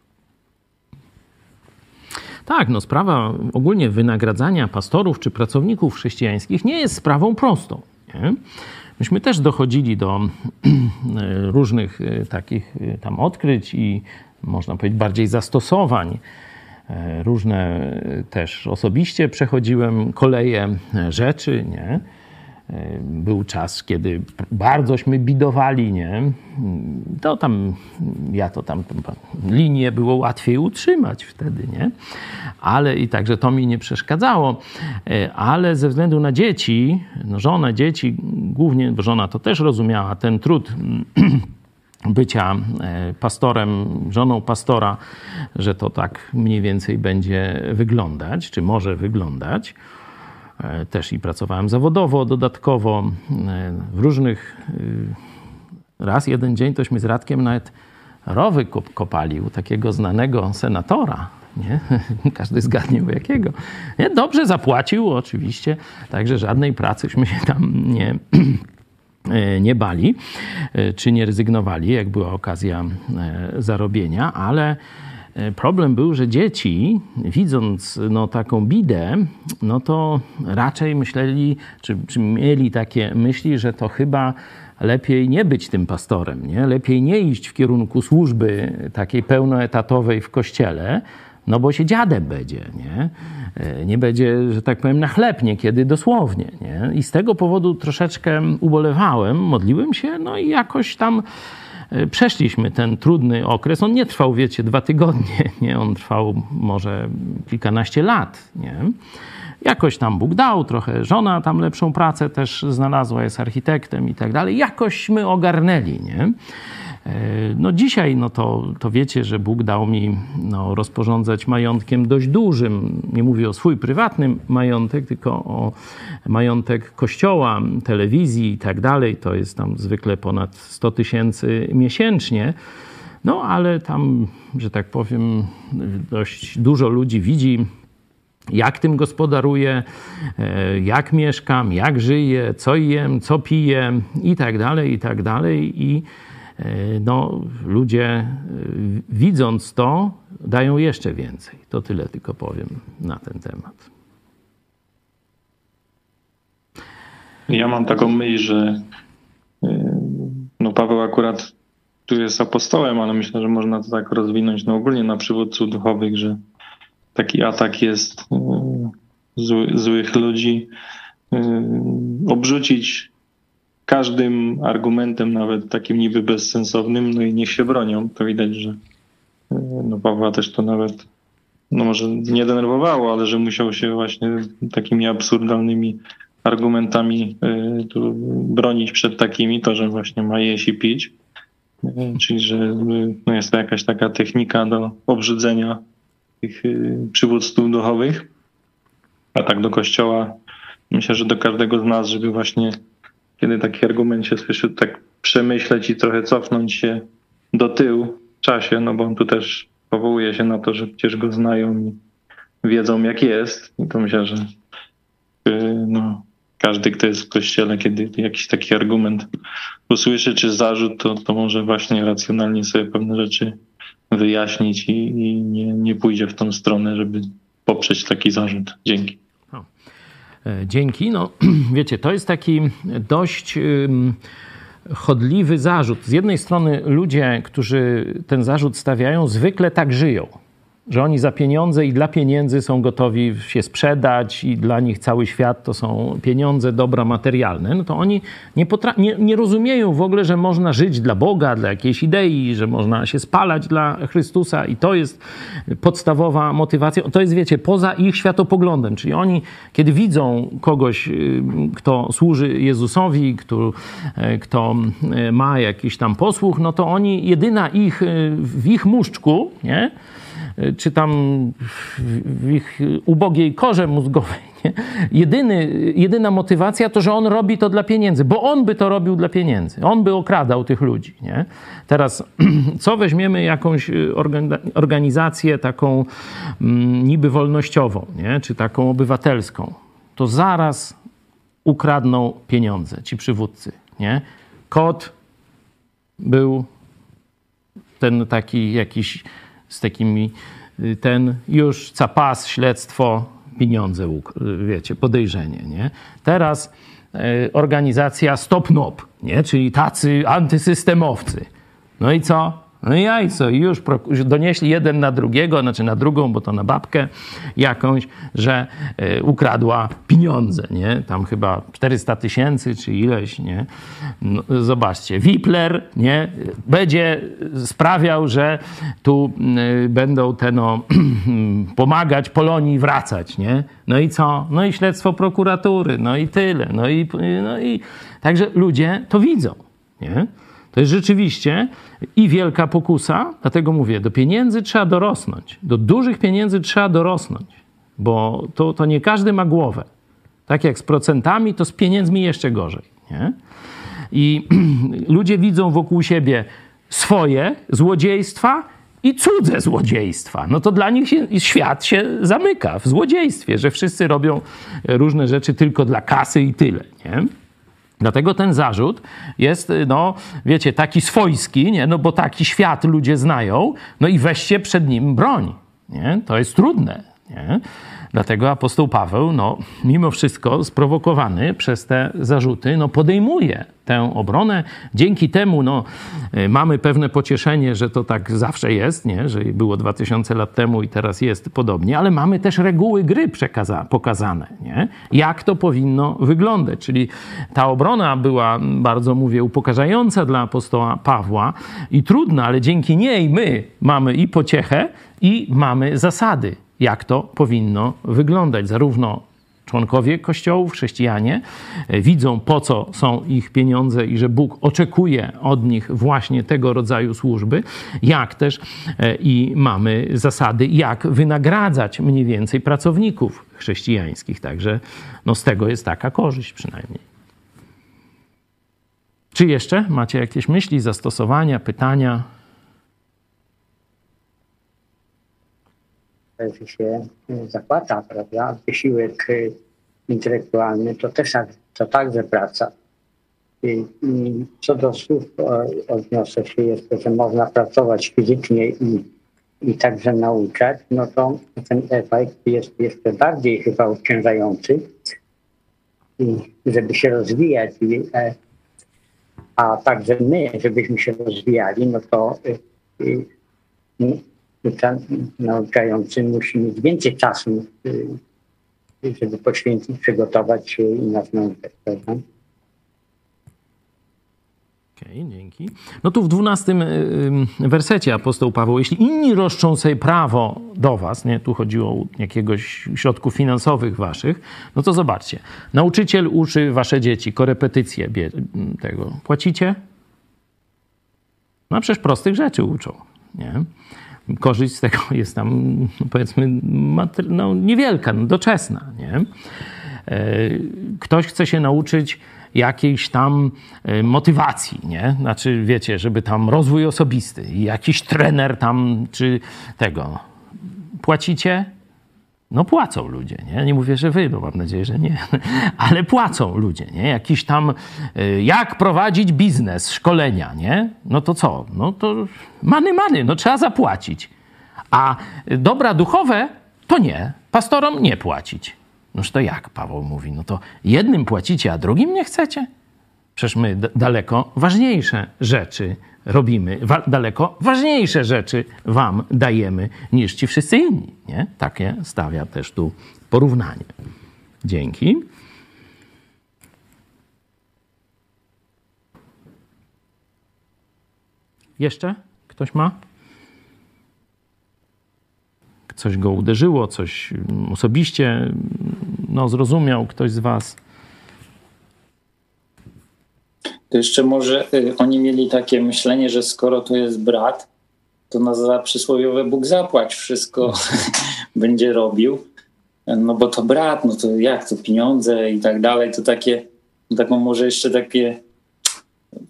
Tak, no sprawa ogólnie wynagradzania pastorów czy pracowników chrześcijańskich nie jest sprawą prostą. Nie? Myśmy też dochodzili do różnych e, takich e, tam odkryć i można powiedzieć bardziej zastosowań. E, różne też osobiście przechodziłem koleje rzeczy, nie? Był czas, kiedy bardzośmy bidowali, nie? To tam, ja to tam, linię było łatwiej utrzymać wtedy, nie? Ale i także to mi nie przeszkadzało. Ale ze względu na dzieci, no żona, dzieci, głównie, bo żona to też rozumiała, ten trud bycia e, pastorem, żoną pastora, że to tak mniej więcej będzie wyglądać, czy może wyglądać. E, też i pracowałem zawodowo, dodatkowo e, w różnych. Raz jeden dzień tośmy z Radkiem nawet rowy kopali u takiego znanego senatora. Nie? Każdy zgadnie u jakiego. Nie? Dobrze zapłacił oczywiście, także żadnej pracyśmy się tam nie, nie bali, czy nie rezygnowali, jak była okazja zarobienia, ale problem był, że dzieci, widząc no, taką bidę, no to raczej myśleli, czy, czy mieli takie myśli, że to chyba lepiej nie być tym pastorem, nie? lepiej nie iść w kierunku służby takiej pełnoetatowej w kościele, no bo się dziadem będzie, nie? Nie będzie, że tak powiem, na chleb niekiedy dosłownie, nie? I z tego powodu troszeczkę ubolewałem, modliłem się, no i jakoś tam e, przeszliśmy ten trudny okres. On nie trwał, wiecie, dwa tygodnie, nie? On trwał może kilkanaście lat, nie? Jakoś tam Bóg dał, trochę żona tam lepszą pracę też znalazła, jest architektem i tak dalej. Jakośmy ogarnęli, nie? E, no dzisiaj, no to, to wiecie, że Bóg dał mi no, rozporządzać majątkiem dość dużym. Nie mówię o swój prywatnym majątek, tylko o majątek kościoła, telewizji i tak dalej. To jest tam zwykle ponad 100 tysięcy miesięcznie. No ale tam, że tak powiem, dość dużo ludzi widzi jak tym gospodaruję, e, jak mieszkam, jak żyję, co jem, co piję i tak dalej, i tak dalej. I no, ludzie e, widząc to, dają jeszcze więcej. To tyle tylko powiem na ten temat. Ja mam taką myśl, że no Paweł akurat tu jest apostołem, ale myślę, że można to tak rozwinąć no ogólnie na przywódców duchowych, że taki atak jest e, zły, złych ludzi, e, obrzucić każdym argumentem, nawet takim niby bezsensownym, no i niech się bronią. To widać, że e, no Pawła też to nawet, no może nie denerwowało, ale że musiał się właśnie takimi absurdalnymi argumentami tu bronić przed takimi, to, że właśnie ma jeść i pić. Czyli, że no jest to jakaś taka technika do obrzydzenia tych przywódców duchowych, a tak do kościoła. Myślę, że do każdego z nas, żeby właśnie kiedy taki argument się słyszy, tak przemyśleć i trochę cofnąć się do tyłu w czasie, no bo on tu też powołuje się na to, że przecież go znają i wiedzą jak jest. I to myślę, że y, no, każdy, kto jest w kościele, kiedy jakiś taki argument usłyszy czy zarzut, to, to może właśnie racjonalnie sobie pewne rzeczy wyjaśnić i, i nie, nie pójdzie w tą stronę, żeby poprzeć taki zarzut. Dzięki. E, dzięki. No, wiecie, to jest taki dość chodliwy zarzut. Z jednej strony ludzie, którzy ten zarzut stawiają, zwykle tak żyją że oni za pieniądze i dla pieniędzy są gotowi się sprzedać i dla nich cały świat to są pieniądze, dobra materialne, no to oni nie, nie, nie, rozumieją w ogóle, że można żyć dla Boga, dla jakiejś idei, że można się spalać dla Chrystusa i to jest podstawowa motywacja. To jest, wiecie, poza ich światopoglądem, czyli oni, kiedy widzą kogoś, y, kto służy Jezusowi, kto, y, kto y, ma jakiś tam posłuch, no to oni, jedyna ich, w ich muszczku, nie? Czy tam w ich ubogiej korze mózgowej, Nie? Jedyny, jedyna motywacja to, że on robi to dla pieniędzy, bo on by to robił dla pieniędzy. On by okradał tych ludzi. Nie? Teraz, co weźmiemy jakąś y, organizację taką mm, niby wolnościową, nie? czy taką obywatelską, to zaraz ukradną pieniądze ci przywódcy. Nie? Kot był ten taki jakiś z takimi, y, ten już capas, śledztwo, pieniądze, wiecie, podejrzenie, nie? Teraz y, organizacja Stop Nop, nie? Czyli tacy antysystemowcy. No i co? No i jajco, i już donieśli jeden na drugiego, znaczy na drugą, bo to na babkę jakąś, że y, ukradła pieniądze, nie? Tam chyba 400 tysięcy czy ileś, nie? No, zobaczcie, Wipler, nie? Będzie sprawiał, że tu y, będą te, no, pomagać Polonii wracać, nie? No i co? No i śledztwo prokuratury, no i tyle, no i, no i... Także ludzie to widzą, nie? To jest rzeczywiście i wielka pokusa, dlatego mówię, do pieniędzy trzeba dorosnąć. Do dużych pieniędzy trzeba dorosnąć, bo to, to nie każdy ma głowę. Tak jak z procentami, to z pieniędzmi jeszcze gorzej. Nie? I ludzie widzą wokół siebie swoje złodziejstwa i cudze złodziejstwa. No to dla nich się, świat się zamyka w złodziejstwie, że wszyscy robią różne rzeczy tylko dla kasy i tyle. Nie? Dlatego ten zarzut jest, no wiecie, taki swojski, nie? no bo taki świat ludzie znają, no i weźcie przed nim broń. Nie? To jest trudne. Nie? Dlatego apostoł Paweł, no, mimo wszystko sprowokowany przez te zarzuty, no, podejmuje tę obronę. Dzięki temu no, y, mamy pewne pocieszenie, że to tak zawsze jest, nie? że było 2000 lat temu i teraz jest podobnie, ale mamy też reguły gry pokazane, nie? jak to powinno wyglądać. Czyli ta obrona była, bardzo mówię, upokarzająca dla apostoła Pawła i trudna, ale dzięki niej my mamy i pociechę, i mamy zasady jak to powinno wyglądać. Zarówno członkowie kościołów, chrześcijanie, e, widzą po co są ich pieniądze i że Bóg oczekuje od nich właśnie tego rodzaju służby, jak też e, i mamy zasady, jak wynagradzać mniej więcej pracowników chrześcijańskich. Także no, z tego jest taka korzyść przynajmniej. Czy jeszcze macie jakieś myśli, zastosowania, pytania? Że się e, zapłata, prawda? Wysiłek e, intelektualny to też to także praca. I, i co do słów odniosę się jeszcze, że można pracować fizycznie i, i także nauczać, no to ten efekt jest jeszcze bardziej chyba obciążający. I żeby się rozwijać, e, a także my, żebyśmy się rozwijali, no to nauczający musi mieć więcej czasu, y, żeby poświęcić, przygotować się i nas nauczać. Prawda? Okej, okay, dzięki. No tu w dwunastym y, y, wersecie apostoł Paweł, jeśli inni roszczą sobie prawo do was, nie, tu chodziło o jakiegoś środków finansowych waszych, no to zobaczcie. Nauczyciel uczy wasze dzieci, korepetycje tego. Płacicie? No przecież prostych rzeczy uczą, nie? Korzyść z tego jest tam, powiedzmy, no, niewielka, no, doczesna. Nie? E, ktoś chce się nauczyć jakiejś tam e, motywacji, nie? Znaczy, wiecie, żeby tam rozwój osobisty i jakiś trener tam, czy tego. Płacicie? No płacą ludzie, nie? Nie mówię, że wy, bo mam nadzieję, że nie, ale płacą ludzie, nie? Jakiś tam, y, jak prowadzić biznes, szkolenia, nie? No to co? No to many, many, no trzeba zapłacić. A dobra duchowe to nie, pastorom nie płacić. Noż to jak, Paweł mówi, no to jednym płacicie, a drugim nie chcecie? Przecież my daleko ważniejsze rzeczy robimy, wa daleko ważniejsze rzeczy wam dajemy niż ci wszyscy inni. Nie? Takie stawia też tu porównanie. Dzięki. Jeszcze ktoś ma? Coś go uderzyło, coś osobiście no, zrozumiał ktoś z Was? To jeszcze może y, oni mieli takie myślenie, że skoro to jest brat, to na przysłowiowe Bóg zapłać wszystko będzie robił. no bo to brat, no to jak to pieniądze i tak dalej, to takie, taką może jeszcze takie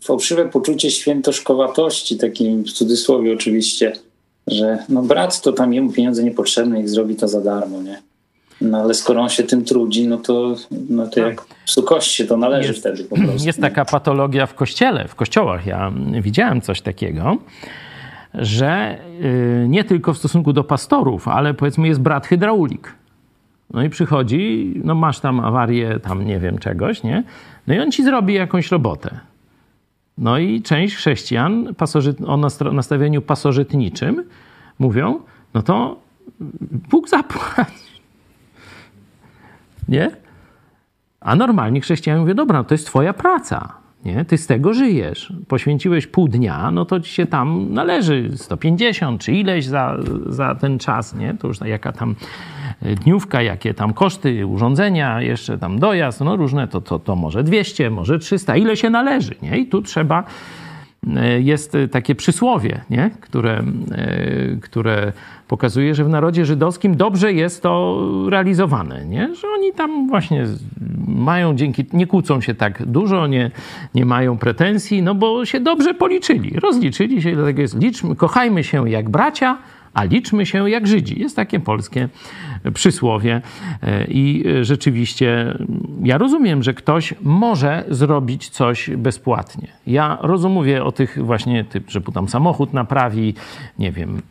fałszywe poczucie świętoszkowatości, takim w cudzysłowie oczywiście, że no brat to tam jemu pieniądze niepotrzebne i zrobi to za darmo, nie? No ale skoro on się tym trudzi, no to, no to jak psu kość się to należy Jest- wtedy po prostu. Jest taka patologia w kościele, w kościołach. Ja widziałem coś takiego, że y, nie tylko w stosunku do pastorów, ale powiedzmy jest brat hydraulik. No i przychodzi, no masz tam awarię, tam nie wiem czegoś, nie? No i on ci zrobi jakąś robotę. No i część chrześcijan pasożyt, o nastawieniu pasożytniczym mówią, no to Bóg zapłaci. Nie? A normalnie chrześcijanie mówią, dobra, no to jest twoja praca, nie? Ty z tego żyjesz. Poświęciłeś pół dnia, no to ci się tam należy 150 czy ileś za, za ten czas, nie? To już jaka tam e, dniówka, jakie tam koszty, urządzenia, jeszcze tam dojazd, no różne, to, to, to może 200, może 300, ile się należy, nie? I tu trzeba jest takie przysłowie, nie? Które, e, które pokazuje, że w narodzie żydowskim dobrze jest to realizowane, nie? że oni tam właśnie mają dzięki, nie kłócą się tak dużo, nie, nie mają pretensji, no bo się dobrze policzyli, rozliczyli się, dlatego jest liczmy, kochajmy się jak bracia, a liczmy się jak Żydzi. Jest takie polskie przysłowie e, i rzeczywiście ja rozumiem, że ktoś może zrobić coś bezpłatnie. Ja rozumiem o tych właśnie, że tam samochód naprawi, nie wiem,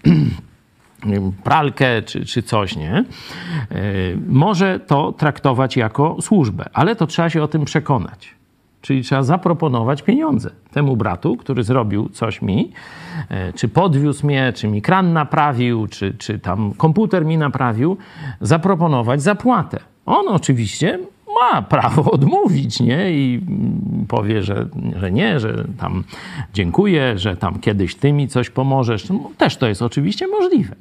nie wiem, pralkę czy, czy coś, nie? E, Może to traktować jako służbę, ale to trzeba się o tym przekonać. Czyli trzeba zaproponować pieniądze temu bratu, który zrobił coś mi, e, czy podwiózł mnie, czy mi kran naprawił, czy, czy tam komputer mi naprawił, zaproponować zapłatę. On oczywiście ma prawo odmówić, nie? I mm, powie, że, że nie, że tam dziękuję, że tam kiedyś ty mi coś pomożesz. No, Też to jest oczywiście możliwe.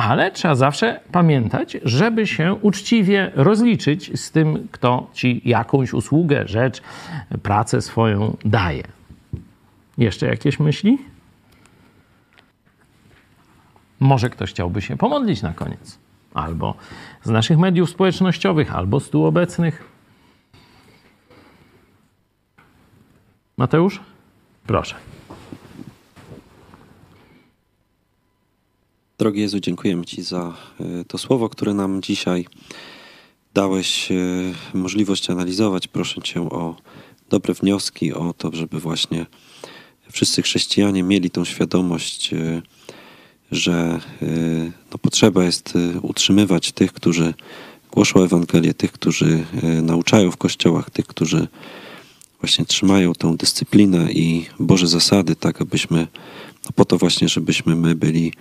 Ale trzeba zawsze pamiętać, żeby się uczciwie rozliczyć z tym, kto ci jakąś usługę, rzecz, pracę swoją daje. Jeszcze jakieś myśli? Może ktoś chciałby się pomodlić na koniec. Albo z naszych mediów społecznościowych, albo z tu obecnych. Mateusz? Proszę. Drogi Jezu, dziękujemy Ci za e, to słowo, które nam dzisiaj dałeś e, możliwość analizować. Proszę Cię o dobre wnioski, o to, żeby właśnie wszyscy chrześcijanie mieli tą świadomość, e, że no, potrzeba jest utrzymywać tych, którzy głoszą Ewangelię, tych, którzy nauczają w kościołach, tych, którzy właśnie trzymają tą dyscyplinę i Boże zasady, tak abyśmy, no po to właśnie, żebyśmy my byli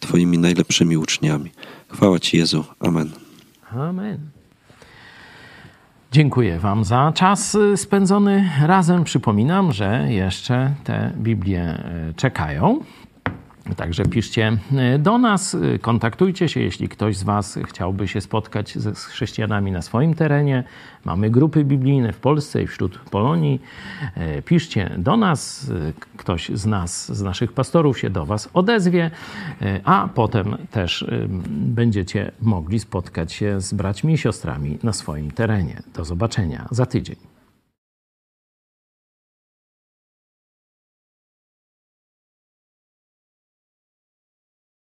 Twoimi najlepszymi uczniami. Chwała Ci Jezu. Amen. Amen. Dziękuję Wam za czas y, spędzony razem. Przypominam, że jeszcze te Biblie y, czekają. Także piszcie y, do nas, y, kontaktujcie się, jeśli ktoś z Was chciałby się spotkać z chrześcijanami na swoim terenie. Mamy grupy biblijne w Polsce i wśród Polonii. Y, Piszcie do nas, ktoś z nas, z naszych pastorów się do Was odezwie, a potem też będziecie mogli spotkać się z braćmi i siostrami na swoim terenie. Do zobaczenia za tydzień.